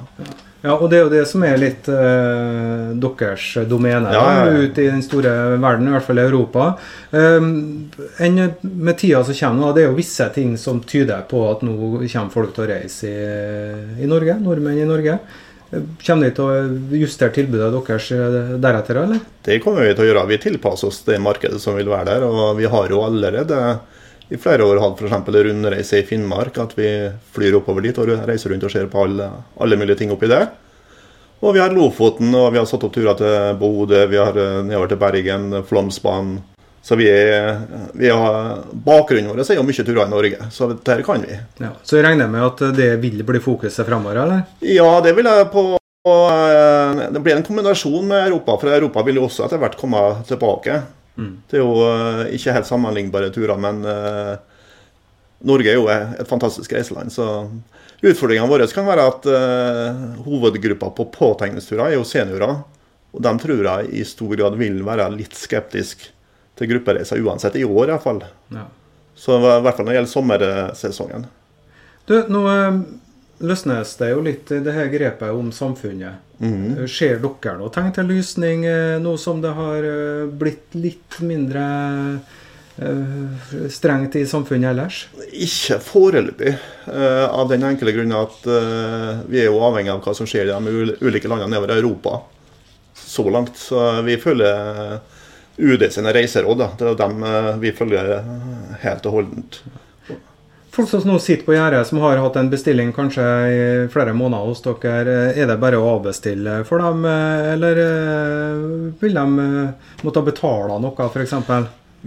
Ja, og det er jo det som er litt eh, deres domene Ja, ja, ja. ute i den store verden, i hvert fall i Europa. Um, en, med tida som kommer, det er jo visse ting som tyder på at nå kommer folk til å reise i, i Norge, nordmenn i Norge. Kommer de til å justere tilbudet deres eh, deretter, eller? Det kommer vi til å gjøre. Vi tilpasser oss det markedet som vil være der. Og vi har jo allerede i flere år hatt f.eks. rundreise i Finnmark. At vi flyr oppover dit og reiser rundt og ser på alle, alle mulige ting oppi det. Og vi har Lofoten, og vi har satt opp turer til Bodø, vi har eh, nedover til Bergen, Flåmsbanen. Så vi er, vi har, bakgrunnen vår er jo mye turer i Norge, så dette kan vi. Ja. Så jeg regner med at det vil bli fokuset fremover, eller? Ja, det vil jeg på og, eh, Det blir en kombinasjon med Europa, for Europa vil jo også etter hvert komme tilbake. Det er jo eh, ikke helt sammenlignbare turer, men uh, Norge er jo et fantastisk reiseland. så Utfordringene våre kan være at uh, hovedgruppa på påtegningsturer er jo seniorer. Og de tror jeg i stor grad vil være litt skeptisk til gruppereiser uansett, i år iallfall. Ja. Så i hvert fall når det gjelder sommersesongen. Du, nå løsnes det jo litt i det her grepet om samfunnet. Mm. Ser dere noe tegn til lysning eh, nå som det har eh, blitt litt mindre strengt i samfunnet ellers? Ikke foreløpig, av den enkle grunn at vi er jo avhengig av hva som skjer i de ulike landene nedover Europa. Så langt. Så vi følger UD sine reiseråd. Da. Det er dem vi følger helt og holdent. Folk som nå sitter på gjerdet, som har hatt en bestilling kanskje i flere måneder hos dere, er det bare å avbestille for dem, eller eh, vil de eh, måtte betale noe, f.eks.?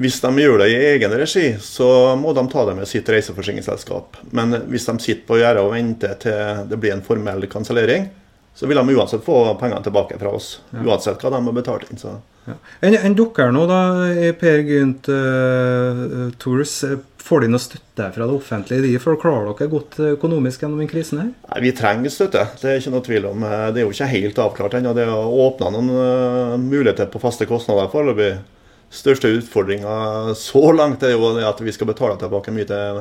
Hvis de gjør det i egen regi, så må de ta det med sitt reiseforsikringsselskap. Men hvis de sitter på gjerdet og venter til det blir en formell kansellering, så vil de uansett få pengene tilbake fra oss. Uansett hva de har betalt inn. Så. Enn en dere nå, da, i Per Gynt uh, Tours. eh, Får de noe støtte fra det offentlige? De for klarer dere godt økonomisk gjennom den krisen her? Nei, Vi trenger støtte, det er ikke noe tvil om. Eh, Det er jo ikke helt avklart ennå. Det er åpna noen eh, muligheter på faste kostnader foreløpig. Største utfordringa så langt er jo det at vi skal betale tilbake mye til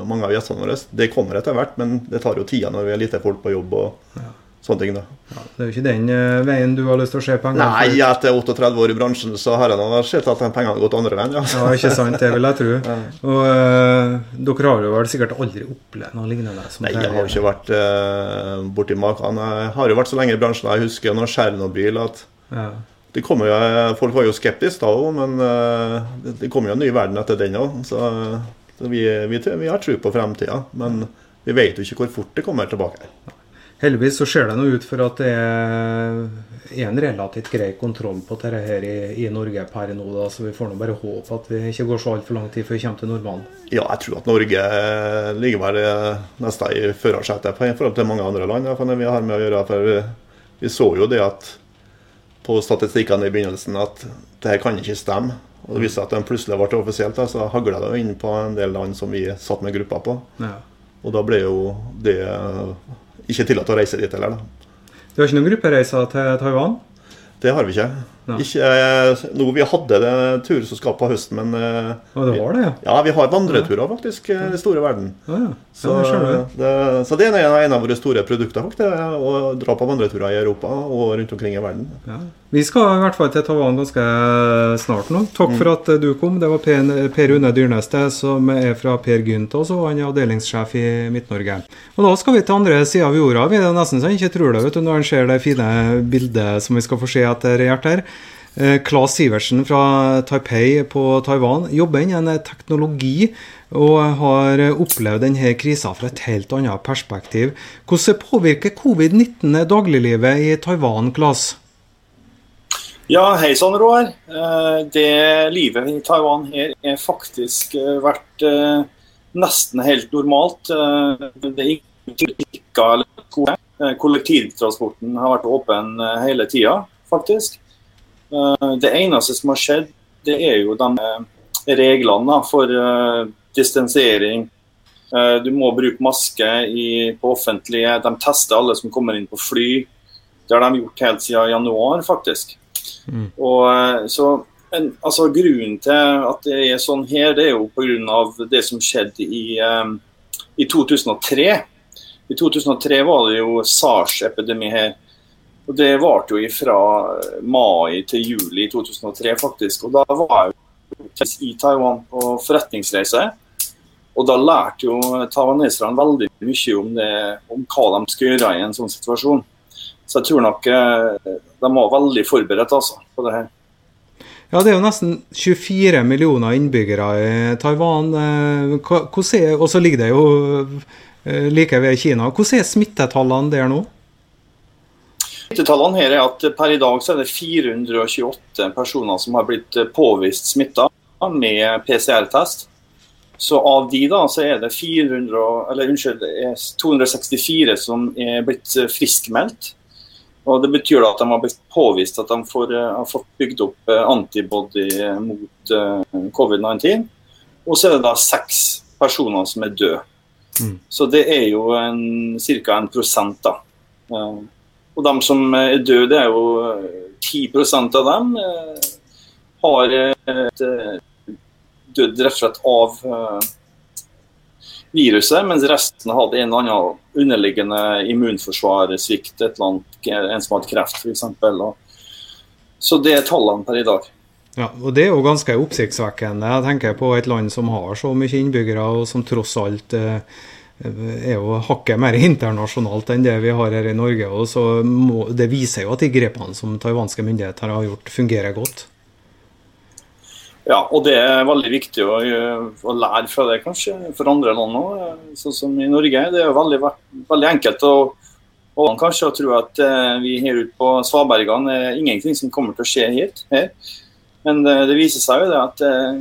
mange av gjestene våre. Det kommer etter hvert, men det tar jo tida når vi er lite folk på jobb og sånne ting. da. Det er jo ikke den eh, veien du har lyst til å se penger? Nei, etter 38 år i bransjen så har jeg nå sett at de pengene har gått andre veien. ja. Ja, ikke sant, det vil jeg tro. Og eh, dere har jo vel sikkert aldri opplevd noe lignende? som Nei, jeg har jo ikke vært uh, borti maken. Jeg har jo vært så lenge i bransjen. Jeg husker når Tsjernobyl at Ja. det kom jo, Folk var jo skeptiske da òg, men eh, det, det kom jo en ny verden etter den òg. Så, så vi, vi, vi har tro på fremtida. Men vi vet jo ikke hvor fort det kommer tilbake. Heldigvis så ser det nå ut for at det er en relativt grei kontroll på dette her i, i Norge per nå, da, så vi får nå bare håpe at vi ikke går så altfor lang tid før vi kommer til normalen. Ja, jeg tror at Norge ligger vel eh, nesten i førersetet i forhold til mange andre land. For hvert vi har med å gjøre, for vi, vi så jo det at på statistikkene i begynnelsen at det her kan ikke stemme. Og det viste at den plutselig ble offisielt, da, så hagla det inn på en del land som vi satt med grupper på. Ja. Og da ble jo det ikke tillatt å reise dit heller, da. Du har ikke noen gruppereiser til Taiwan? Det har vi ikke. Ikke eh, nå, vi hadde det tur som skal på høsten, men eh, Å, det var det, ja? ja, vi har vandreturer faktisk i den store verden. Ja, ja. Så, ja, det så det er en, av våre store produkter, faktisk, å dra på vandreturer i Europa og rundt omkring i verden. Ja. Vi skal i hvert fall til Taiwan ganske snart nå. Takk for at du kom. Det var Per, Une Dyrnes som er fra Per Gynt og han er avdelingssjef i Midt-Norge. Og Da skal vi til andre sida av jorda. Vi er nesten så jeg ikke tror det vet du, når en ser det fine bildet som vi skal få se etter hvert her. Eh, Claes Sivertsen fra Taipei på Taiwan jobber innen teknologi og har opplevd denne krisa fra et helt annet perspektiv. Hvordan påvirker covid-19 dagliglivet i Taiwan, Claes? Ja, hei sann, Roar. Eh, Det livet i Taiwan her er faktisk eh, vært nesten helt normalt. Det er ikke butikker eller skole. Kollektivtransporten har vært åpen hele tida, faktisk. Eh, Det eneste som har skjedd, det er jo de eh, reglene for eh, distansering. Du må bruke maske på offentlige. De tester alle som kommer inn på fly. Det har de gjort helt siden januar, faktisk. Og eh, så en, altså Grunnen til at det er sånn her, det er jo pga. det som skjedde i, i 2003. I 2003 var det jo SARS-epidemi her. Og Det varte jo fra mai til juli 2003, faktisk. Og Da var jeg i Taiwan på forretningsreise. Og da lærte jo taiwaneserne veldig mye om, det, om hva de skal gjøre i en sånn situasjon. Så jeg tror nok eh, de var veldig forberedt altså, på det her. Ja, det er jo nesten 24 millioner innbyggere i Taiwan. eh, Og så ligger det jo eh, like ved Kina. Hvordan er smittetallene der nå? Smittetallene her er at per i dag så er det 428 personer som har blitt eh, påvist smitta med PCR-test. Så av de da, så er det 400, eller unnskyld, er 264 som er blitt eh, friskmeldt. Og Det betyr da at de har blitt påvist at de får, eh, har fått bygd opp antibody mot eh, covid-19. Og så er det da seks personer som er døde. Så det er jo ca. en prosent. da. Eh, Og de som er døde, det er jo eh, 10 av dem eh, har eh, eh, dødd rett og slett av eh, viruset, mens resten hadde en eller annen underliggende immunforsvarssvikt, et en som hadde kreft f.eks. Så det er tallene per i dag. Ja, og Det er jo ganske oppsiktsvekkende. Jeg tenker på et land som har så mye innbyggere, og som tross alt eh, er jo hakket mer internasjonalt enn det vi har her i Norge. og så må, Det viser jo at de grepene som taiwanske myndigheter har gjort, fungerer godt. Ja, og det er veldig viktig å, å lære fra det, kanskje, for andre land òg. Sånn som i Norge. Det er jo veldig, veldig enkelt å og kanskje å tro at eh, vi her ute på Svabergene er ingenting som kommer til å skje hit, her. Men det, det viser seg jo det at eh,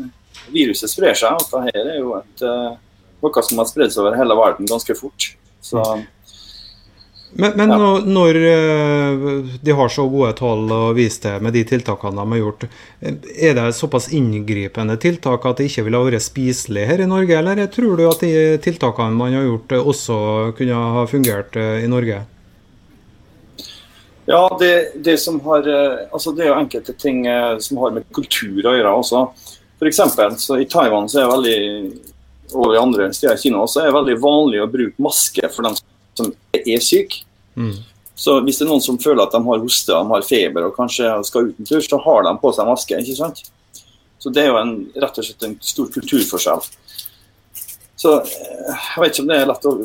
viruset sprer seg, og det her er jo et, eh, noe som har spredd seg over hele verden ganske fort. Så Men, men Ja. når, eh, de har så gode tall å vise til med de tiltakene de har gjort, er det såpass inngripende tiltak at det ikke ville ha vært spiselig her i Norge, eller tror du at de tiltakene man har gjort eh, også kunne ha fungert eh, i Norge? Ja, det, det som har Altså, det er jo enkelte ting som har med kultur å gjøre også. For eksempel, så I Taiwan så er det veldig, og i andre steder i Kina også, er veldig vanlig å bruke maske for dem som er syke. Mm. Så hvis det er noen som føler at de har hoste, de har feber og kanskje skal ut en tur, så har de på seg maske. ikke sant? Så det er jo en, rett og slett en stor kulturforskjell. Så eh, jeg vet ikke om det er lett å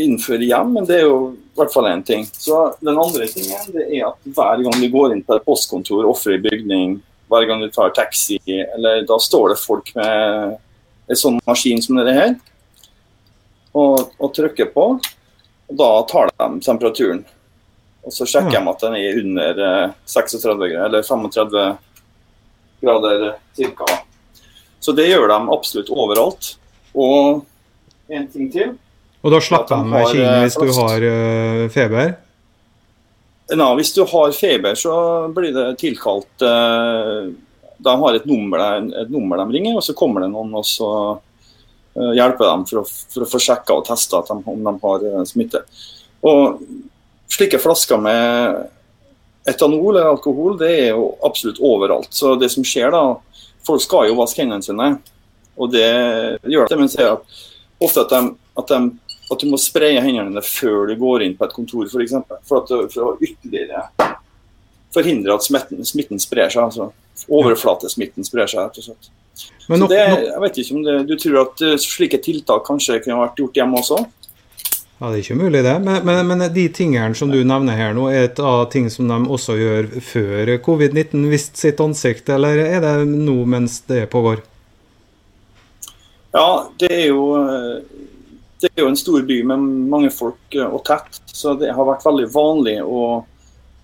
innføre igjen, men det er jo i hvert fall én ting. Så den andre tingen det er at hver gang du går inn på et postkontor, offentlig bygning, hver gang du tar taxi, eller da står det folk med en sånn maskin som dette her, og, og trykker på. Og da tar de temperaturen. Og så sjekker de at den er under eh, 36 grader, eller 35 grader ca. Så det gjør de absolutt overalt. Og en ting til. Og da slapper de med har, eh, hvis du har eh, feber? Nei, hvis du har feber, så blir det tilkalt eh, De har et nummer, et nummer de ringer, og så kommer det noen og så eh, hjelper dem for å, for å få sjekka og testa om de har eh, smitte. Og slike flasker med etanol eller alkohol, det er jo absolutt overalt. Så det som skjer da, folk skal jo vaske hendene sine, og det gjør det. Men at ofte at, de, at, de, at du må spraye hendene før du går inn på et kontor, f.eks. For, for, at, for å ytterligere forhindre at smitten, smitten sprer seg. altså Overflatesmitten sprer seg, rett og slett. Men Så nok, det, jeg vet ikke om det, Du tror at eh, slike tiltak kanskje kunne vært gjort hjemme også? ja, det er ikke mulig, det. Men, men, men de tingene som du nevner her nå, er et av ting som de også gjør før covid-19 viste sitt ansikt, eller er det nå mens det pågår? Ja, det er jo eh, det er jo en stor by med mange folk eh, og tett, så det har vært veldig vanlig å,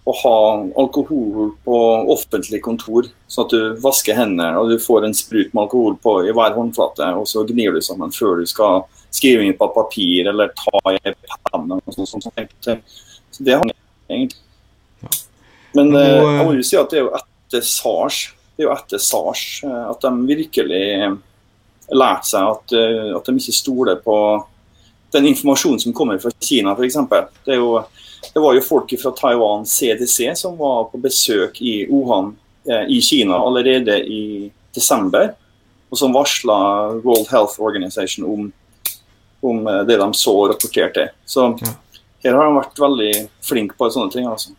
å ha alkohol på offentlig kontor, sånn at du vasker hendene og du får en sprut med alkohol på i hver håndflate, og så gnir du sammen før du skal skrive inn på papir eller ta i pennen. og sånt, sånt, sånt. Så det har egentlig. Men Nå, eh, eh, jeg må jo si at det er jo etter SARS, det er jo etter SARS eh, at de virkelig lærte seg at, at de ikke stoler på den informasjonen som kommer fra Kina, f.eks. Det, er jo- det var jo folk fra Taiwan CDC som var på besøk i Wuhan eh, i Kina allerede i desember, og som varsla World Health Organization om, om eh, det de så og rapporterte. Så her har de vært veldig flinke på sånne ting. altså.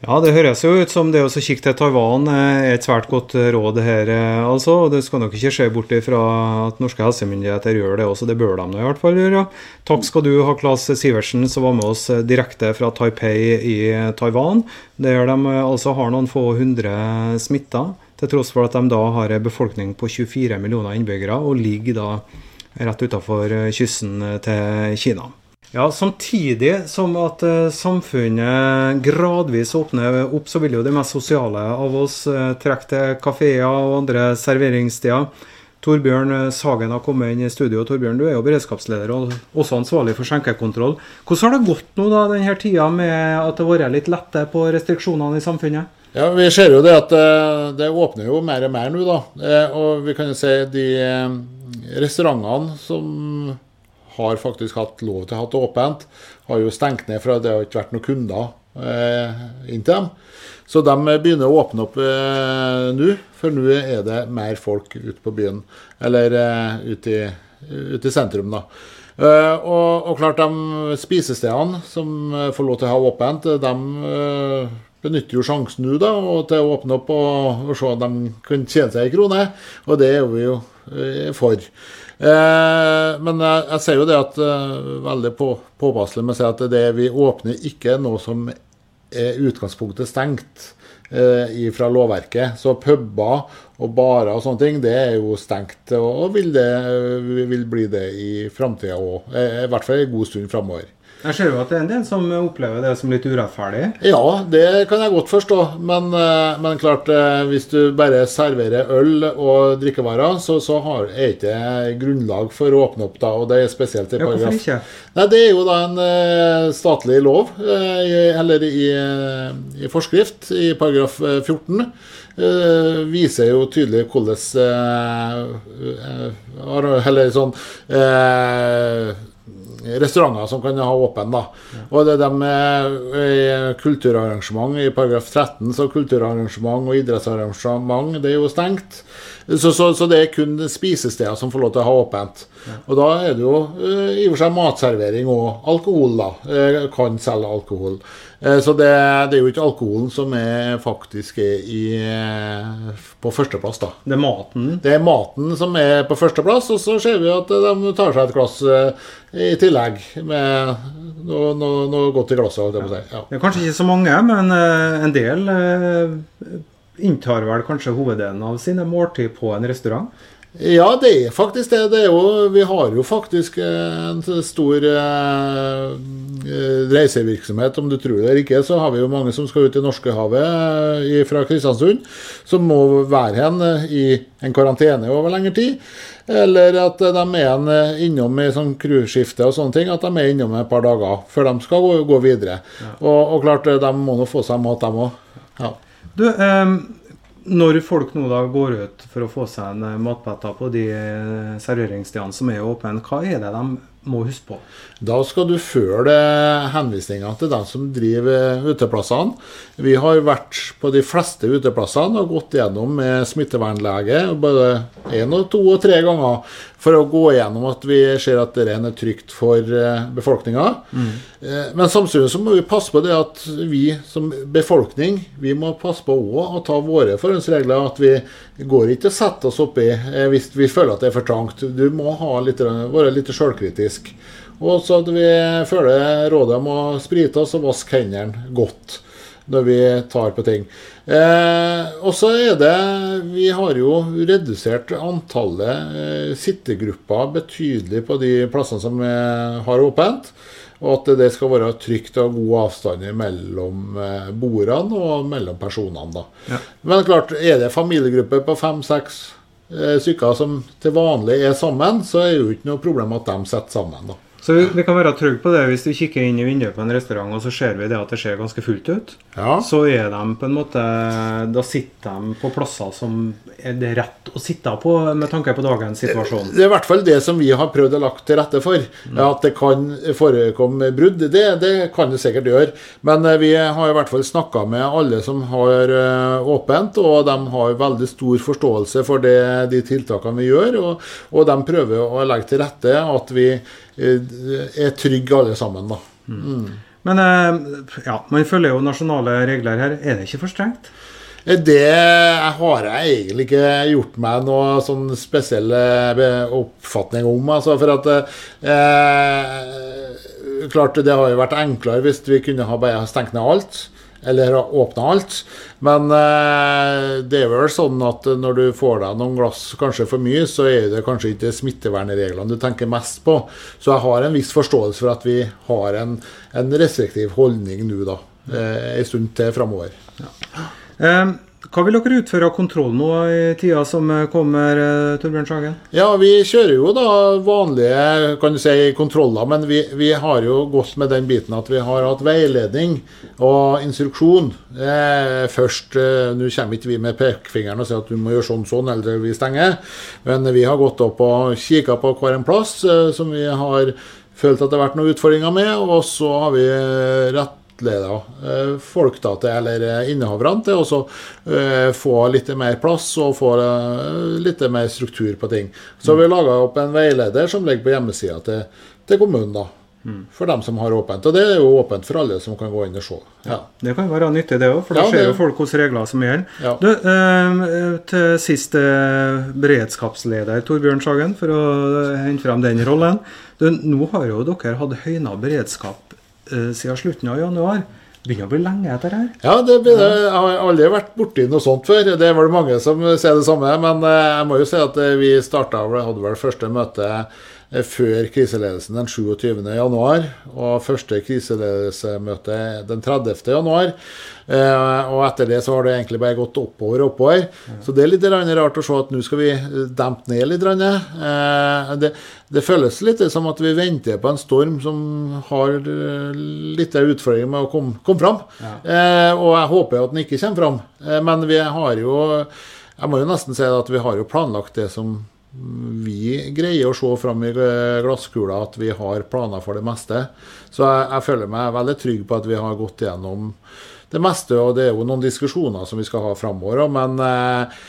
Ja, det høres jo ut som det å kikke til Taiwan eh, er et svært godt eh, råd her, eh, altså. Det skal nok ikke skje bort ifra at norske helsemyndigheter gjør det også, det bør de i hvert fall gjøre. Takk skal du ha, Klas Sivertsen, som var med oss direkte fra Taipei i Taiwan, der de altså har noen få hundre smitta, til tross for at de da har en befolkning på 24 millioner innbyggere, og ligger da rett utafor kysten til Kina. Ja, Samtidig som at eh, samfunnet gradvis åpner opp, så vil jo de mest sosiale av oss eh, trekke til kafeer og andre serveringssteder. Torbjørn eh, Sagen har kommet inn i studio. Torbjørn, du er jo beredskapsleder og også ansvarlig for skjenkekontroll. Hvordan har det gått nå da, denne tida med at det har vært litt lette på restriksjonene i samfunnet? Ja, Vi ser jo det at det åpner jo mer og mer nå, da. Og vi kan jo se de restaurantene som har faktisk hatt lov til å ha det åpent, har jo stengt ned for det har ikke vært noen kunder eh, inn til dem. Så de begynner å åpne opp eh, nå, for nå er det mer folk ute på byen. Eller eh, ute, i, ute i sentrum, da. Eh, og, og klart, de spisestedene som eh, får lov til å ha åpent, de eh, benytter jo sjansen nå da, til å åpne opp og, og se om de kan tjene seg en krone. Og det er vi jo eh, for. Eh, men jeg, ser jo det at eh, veldig på, påpasselig med å si at det vi åpner ikke er noe som er utgangspunktet stengt eh, fra lovverket. Så puber og barer og sånne ting, det er jo stengt. Og vil, det, vil bli det i framtida òg. I hvert fall en god stund framover. Jeg ser jo at det er en del som opplever det som litt urettferdig. Ja, det kan jeg godt forstå. Men, eh, men klart, eh, hvis du bare serverer øl og drikkevarer, så, så har, er ikke grunnlag for å åpne opp da, og det er spesielt i Ja, hvorfor ikke? Nei, Det er jo da en eh, statlig lov, eller i, i forskrift, i paragraf eh, 14. eh, viser jo tydelig hvordan eh, eh, Eller sånn eh, Restauranter som kan ha åpen, da. Og det de med kulturarrangement i paragraf 13, så kulturarrangement og idrettsarrangement det er jo stengt. Så, så, så det er kun spisesteder som får lov til å ha åpent. Og da er det jo eh, i og for seg matservering og alkohol, da. Eh, kan selge alkohol. Eh, så det, det er jo ikke alkoholen som er faktisk er i, på førsteplass, da. Det er maten. Det er maten som er på førsteplass, og så ser vi at de tar seg et glass i tillegg med noe, noe, noe godt i glasset. på å si. Ja. Det er kanskje ikke så mange, men en del inntar vel kanskje hoveddelen av sine måltid på en restaurant. Ja, det er faktisk det. det er jo, vi har jo faktisk en stor eh, eh, reisevirksomhet. Om du tror det eller ikke, så har vi jo mange som skal ut i Norskehavet eh, fra Kristiansund. Som må være hen eh, i en karantene over lengre tid. Eller at de er innom i sånn cruiseskifte og sånne ting. At de er innom et par dager før de skal gå, gå videre. Og, og klart, de må nå få seg mat, de òg. Ja. Du, eh, når folk nå da går ut for å få seg en eh, på de eh, serveringsstedene som er åpne, hva er det de må huske på? Da skal du følge henvisninga til dem som driver uteplassene. Vi har vært på de fleste uteplassene og gått gjennom med smittevernlege både én og to og tre ganger for å gå gjennom at vi ser at det er trygt for befolkninga. Men samtidig så må vi passe på det at vi som befolkning vi må passe på å ta våre forhåndsregler. At vi går ikke og setter oss oppi eh, hvis vi føler at det er for trangt. Du må litt, være litt sjølkritisk. Og så at vi følger rådet om å sprite oss og vaske hendene godt når vi tar på ting. Eh, og så er det Vi har jo redusert antallet eh, sittegrupper betydelig på de plassene som eh, har åpent. Og at det skal være trygt og god avstand mellom eh, bordene og mellom personene. da. Ja. Men klart, er det familiegrupper på fem-seks eh, stykker som til vanlig er sammen, så er det jo ikke noe problem at de setter sammen. da. Så vi, vi kan være trygge på det hvis du kikker inn i vinduet på en restaurant, og så ser vi det at det ser ganske fullt ut. Ja. Så er de på en måte Da sitter de på plasser som er det rett å sitte på med tanke på dagens situasjon. Det er i hvert fall det som vi har prøvd å lagt til rette for. At det kan forekomme brudd, det, det kan det sikkert gjøre. Men eh, vi har i hvert fall snakka med alle som har eh, åpent, og de har veldig stor forståelse for det, de tiltakene vi gjør. Og, og de prøver å legge til rette at vi er trygge alle sammen. da. Men eh, ja, man følger jo nasjonale regler her. Er det ikke for strengt? Eh, Det har jeg egentlig ikke gjort meg noe sånn spesiell eh, oppfatning om. Altså, for at eh, Klart det har jo vært enklere hvis vi kunne ha bare stengt ned alt. Eller åpna alt. Men eh, det er vel sånn at når du får deg noen glass kanskje for mye, så er det kanskje ikke smittevernreglene du tenker mest på. Så jeg har en viss forståelse for at vi har en, en restriktiv holdning nå, da. Eh, en stund til framover. Eh, hva vil dere utføre av kontroll nå i tida som eh, kommer, eh, Torbjørn Sagen? Ja, vi kjører jo da vanlige kan du si, kontroller, men vi, vi har jo gått med den biten at vi har hatt veiledning og instruksjon. Eh, først eh, Nå kommer ikke vi med pekefingeren og sier at du må gjøre sånn sånn, eller vi stenger. Men vi har gått opp og kikka på hver en plass eh, som vi har følt at det har vært noen utfordringer med, og så har vi rettleda eh, folk da til, eller eh, innehaverne til å eh, få litt mer plass og få litt mer struktur på ting. Så vi har laga opp en veileder som ligger på hjemmesida til, til kommunen. da. For dem som har åpent. Og det er jo åpent for alle som kan gå inn og se. Ja. Det kan være nyttig, det òg, for da Ja, ser jo folk hvilke regler som gjelder. Ja. Du, eh, til sist eh, beredskapsleder Torbjørn Sagen, for å hente frem den rollen. Du, nå har jo dere hatt høyna beredskap siden slutten av januar. Begynner å bli lenge etter her. Ja, det, begynner, jeg har aldri vært borti noe sånt før. Det er vel mange som sier det samme. Men eh, jeg må jo si at eh, vi starta, hadde vel første møte eh, før kriseledelsen den 27. januar, og første kriseledelsesmøte den 30. januar. Eh, og etter det så har det egentlig bare gått oppover og oppover. Så det er litt rart å se at nå skal vi eh, dempe ned litt. Eh, det, det føles litt som at vi venter på en storm som har eh, litt utfordringer med å komme, kom fram. Eh, og jeg håper at den ikke kommer fram. Eh, men vi har jo Jeg må jo nesten si at vi har jo planlagt det som vi greier å se fram i glasskula at vi har planer for det meste. Så jeg, jeg føler meg veldig trygg på at vi har gått gjennom det meste. Og det er jo noen diskusjoner som vi skal ha framover òg, men eh,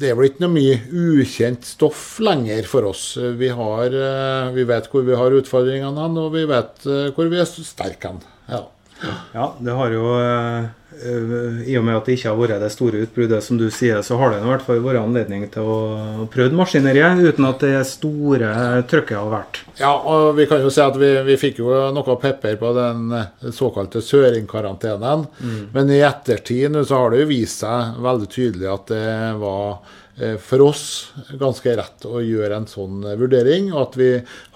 det er vel ikke noe mye ukjent stoff lenger for oss. Vi, har, eh, vi vet hvor vi har utfordringene og vi vet eh, hvor vi er sterke. Ja. Ja, det har jo eh, I og med at det ikke har vært det store utbruddet, som du sier, så har det i hvert fall vært anledning til å prøve maskineriet uten at det store trykket har vært. Ja, og vi kan jo si at vi, vi fikk jo noe pepper på den eh, såkalte søringkarantenen. Men i ettertid så har det jo vist seg veldig tydelig at det var eh, for oss ganske rett å gjøre en sånn eh, vurdering, og at vi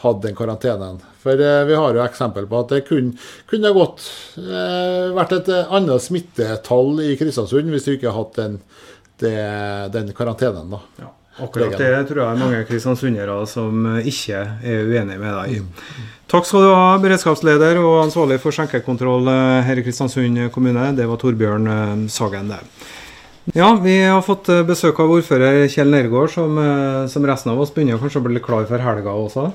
hadde den karantenen. For eh, vi har jo eksempel på at det kunne, kunne godt eh, vært et eh, annet smittetall i Kristiansund hvis vi ikke hadde hatt den, den karantenen. da. Akkurat det tror jeg er mange kristiansundere som eh, ikke er uenig med deg i. Takk skal du ha, beredskapsleder og ansvarlig for skjenkekontroll eh, her i Kristiansund kommune. Det var Torbjørn eh, Sagen, det. Ja, vi har fått eh, besøk av ordfører Kjell Nergård, som, eh, som resten av oss begynner kanskje å bli klar for helga også.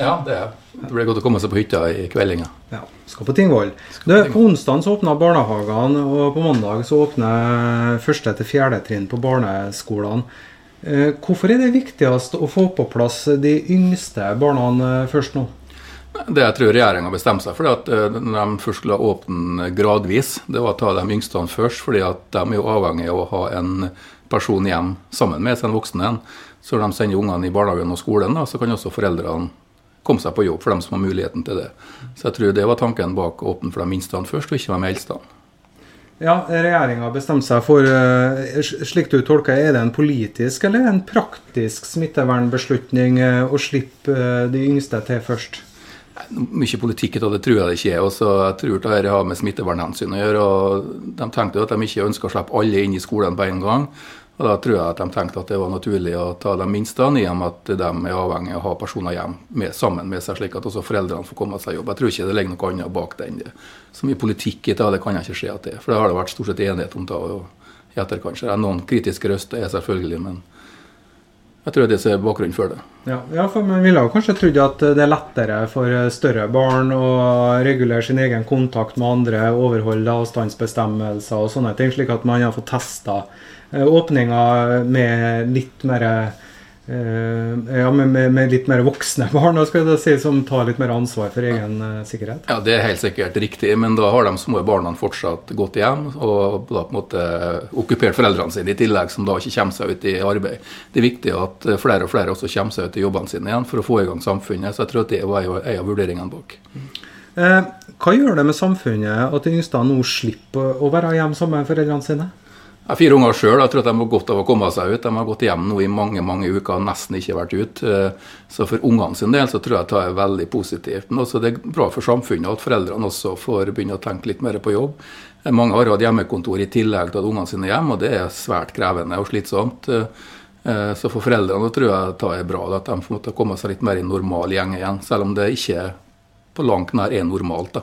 Ja, det er Det blir godt å komme seg på hytta i kveldinga. Ja, skal på Tingvoll. Du, På onsdag så åpna barnehagene, og på mandag så åpner første til fjerde trinn på barneskolene. Eh, Hvorfor er det viktigst å få på plass de yngste barna først nå? Det jeg tror regjeringa bestemte seg for, at eh, når de først skulle åpne gradvis, det var å ta de yngste først, fordi at de er jo avhengig av å ha en person hjem sammen med sin en voksen en. Så når de sender ungene i barnehagen og skolen, da, så kan også foreldrene komme seg på jobb for dem som har muligheten til det. Så jeg tror det var tanken bak å åpne for de minste først, og ikke de eldste. Ja, Regjeringa bestemte seg for, eh, slik du tolker, er det en politisk eller en praktisk smittevernbeslutning eh, å slippe de yngste til først? Mye politikk av det, det tror jeg det ikke er. og så jeg tror det har med smittevernhensyn å gjøre. og De tenkte at de ikke ønsker å slippe alle inn i skolen på en gang. og Da tror jeg at de tenkte at det var naturlig å ta de minste, i og med at de er avhengig av å ha personer hjem med, sammen med seg, slik at også foreldrene får komme seg i jobb. Jeg tror ikke det ligger noe annet bak den. Det. Så mye politikk i det, det kan jeg ikke se at det er. For det har det vært stort sett enighet om det og i etterkant. Det er Noen kritiske røster er selvfølgelig, men jeg tror det er bakgrunnen for det. Ja, ja, for Man ville jo kanskje trodd at det er lettere for større barn å regulere sin egen kontakt med andre, overholde avstandsbestemmelser og sånne ting, slik at man har fått testa åpninga med litt mer eh, ja, med, med, med litt mer voksne barn, skal jeg si, som tar litt mer ansvar for egen eh, sikkerhet. Ja, Det er helt sikkert riktig, men da har de små barna fortsatt gått hjem og da på en måte okkupert foreldrene sine i tillegg, som da ikke kommer seg ut i arbeid. Det er viktig at flere og flere også kommer seg ut i jobbene sine igjen for å få i gang samfunnet. Så jeg tror at det var en av vurderingene bak. Eh, hva gjør det med samfunnet at de yngste nå slipper å være hjemme sammen med foreldrene sine? Jeg har fire unger sjøl. Jeg tror at de har godt av å komme seg ut. De har gått hjem nå i mange mange uker og nesten ikke vært ute. Så for ungene sin del så tror jeg det er veldig positivt. Men også det er bra for samfunnet at foreldrene også får begynne å tenke litt mer på jobb. Mange har hatt hjemmekontor i tillegg til at ungene sine er hjemme, og det er svært krevende og slitsomt. Så for foreldrene tror jeg det er bra at de får komme seg litt mer i normal gjeng igjen, selv om det ikke på langt nær er normalt. da.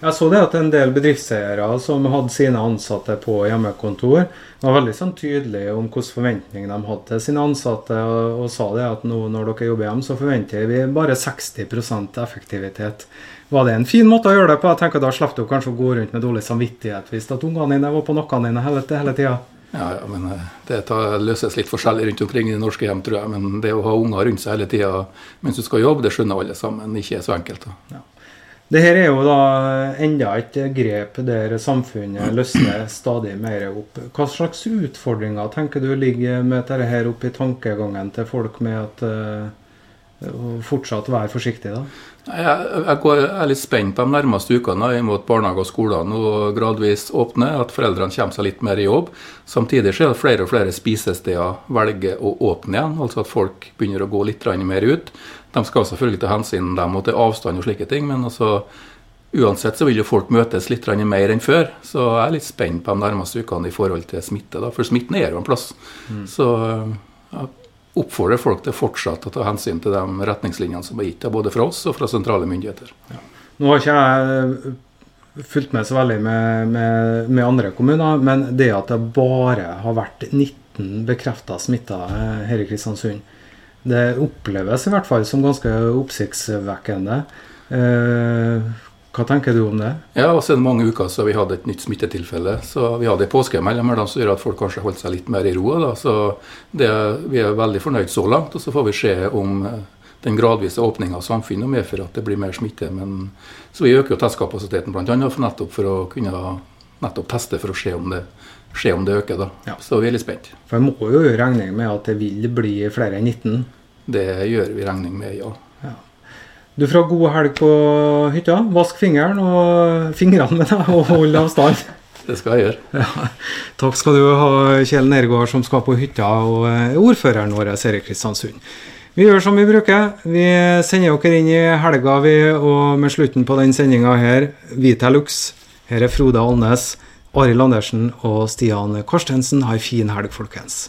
Jeg så det at en del bedriftseiere som hadde sine ansatte på hjemmekontor, var veldig sånn tydelige om hvilke forventninger de hadde til sine ansatte, og, og sa det at nå når dere jobber hjemme, så forventer vi bare 60% effektivitet. Var det en fin måte å gjøre det på? Jeg tenker Da slapp du kanskje å gå rundt med dårlig samvittighet hvis at ungene dine var på nokkene dine hele, hele tida. Ja, ja, men Det tar, løses litt forskjellig rundt omkring i norske hjem, tror jeg. Men det å ha unger rundt seg hele tida mens du skal jobbe, det skjønner alle sammen. Ikke er så enkelt. da. Ja. Dette er jo da enda et grep der samfunnet løsner stadig mer opp. Hva slags utfordringer tenker du ligger med dette her oppe i tankegangen til folk med at uh, Og fortsatt være forsiktig, da? Jeg, jeg, går, jeg er litt spent de nærmeste ukene imot mot barnehage og skoler nå gradvis åpner, at foreldrene kommer seg litt mer i jobb. Samtidig så er det flere og flere spisesteder velger å åpne igjen, altså at folk begynner å gå litt mer ut. De skal selvfølgelig ta hensyn dem og til avstand og slike ting, men altså, uansett så vil jo folk møtes litt mer enn før. Så jeg er litt spent på de nærmeste ukene i forhold til smitte, da, for smitten er jo en plass. Så jeg oppfordrer folk til fortsatt å ta hensyn til de retningslinjene som er gitt, både fra oss og fra sentrale myndigheter. Nå har ikke jeg fulgt med så veldig med, med, med andre kommuner, men det at det bare har vært 19 bekrefta smitta eh, her i Kristiansund, det oppleves i hvert fall som ganske oppsiktsvekkende. Eh, hva tenker du om det? Ja, og så er det mange uker så vi hadde et nytt smittetilfelle. Så vi hadde mellom som gjør at folk kanskje holdt seg litt mer i ro. Da. Så det, vi er veldig fornøyd så langt. Og så får vi se om eh, den gradvise åpninga av samfunnet medfører at det blir mer smitte. Men, så vi øker jo testkapasiteten bl.a. Nettopp for å kunne nettopp teste for å se om det, se om det øker. Da. Så vi er litt spent. For jeg må jo gjøre regning med at det vil bli flere enn 19. Det gjør vi regning med, ja. ja. Du får ha god helg på hytta. Vask fingeren og fingrene med deg, og hold avstand. Det skal jeg gjøre. Ja. Takk skal du ha, Kjell Nergård, som skal på hytta, og eh, ordføreren vår, Erik Kristiansund. Vi gjør som vi bruker. Vi sender dere inn i helga, vi, og med slutten på den sendinga her, Vita Lux. Her er Frode Alnes, Arild Andersen og Stian Karstensen. Ha ei en fin helg, folkens.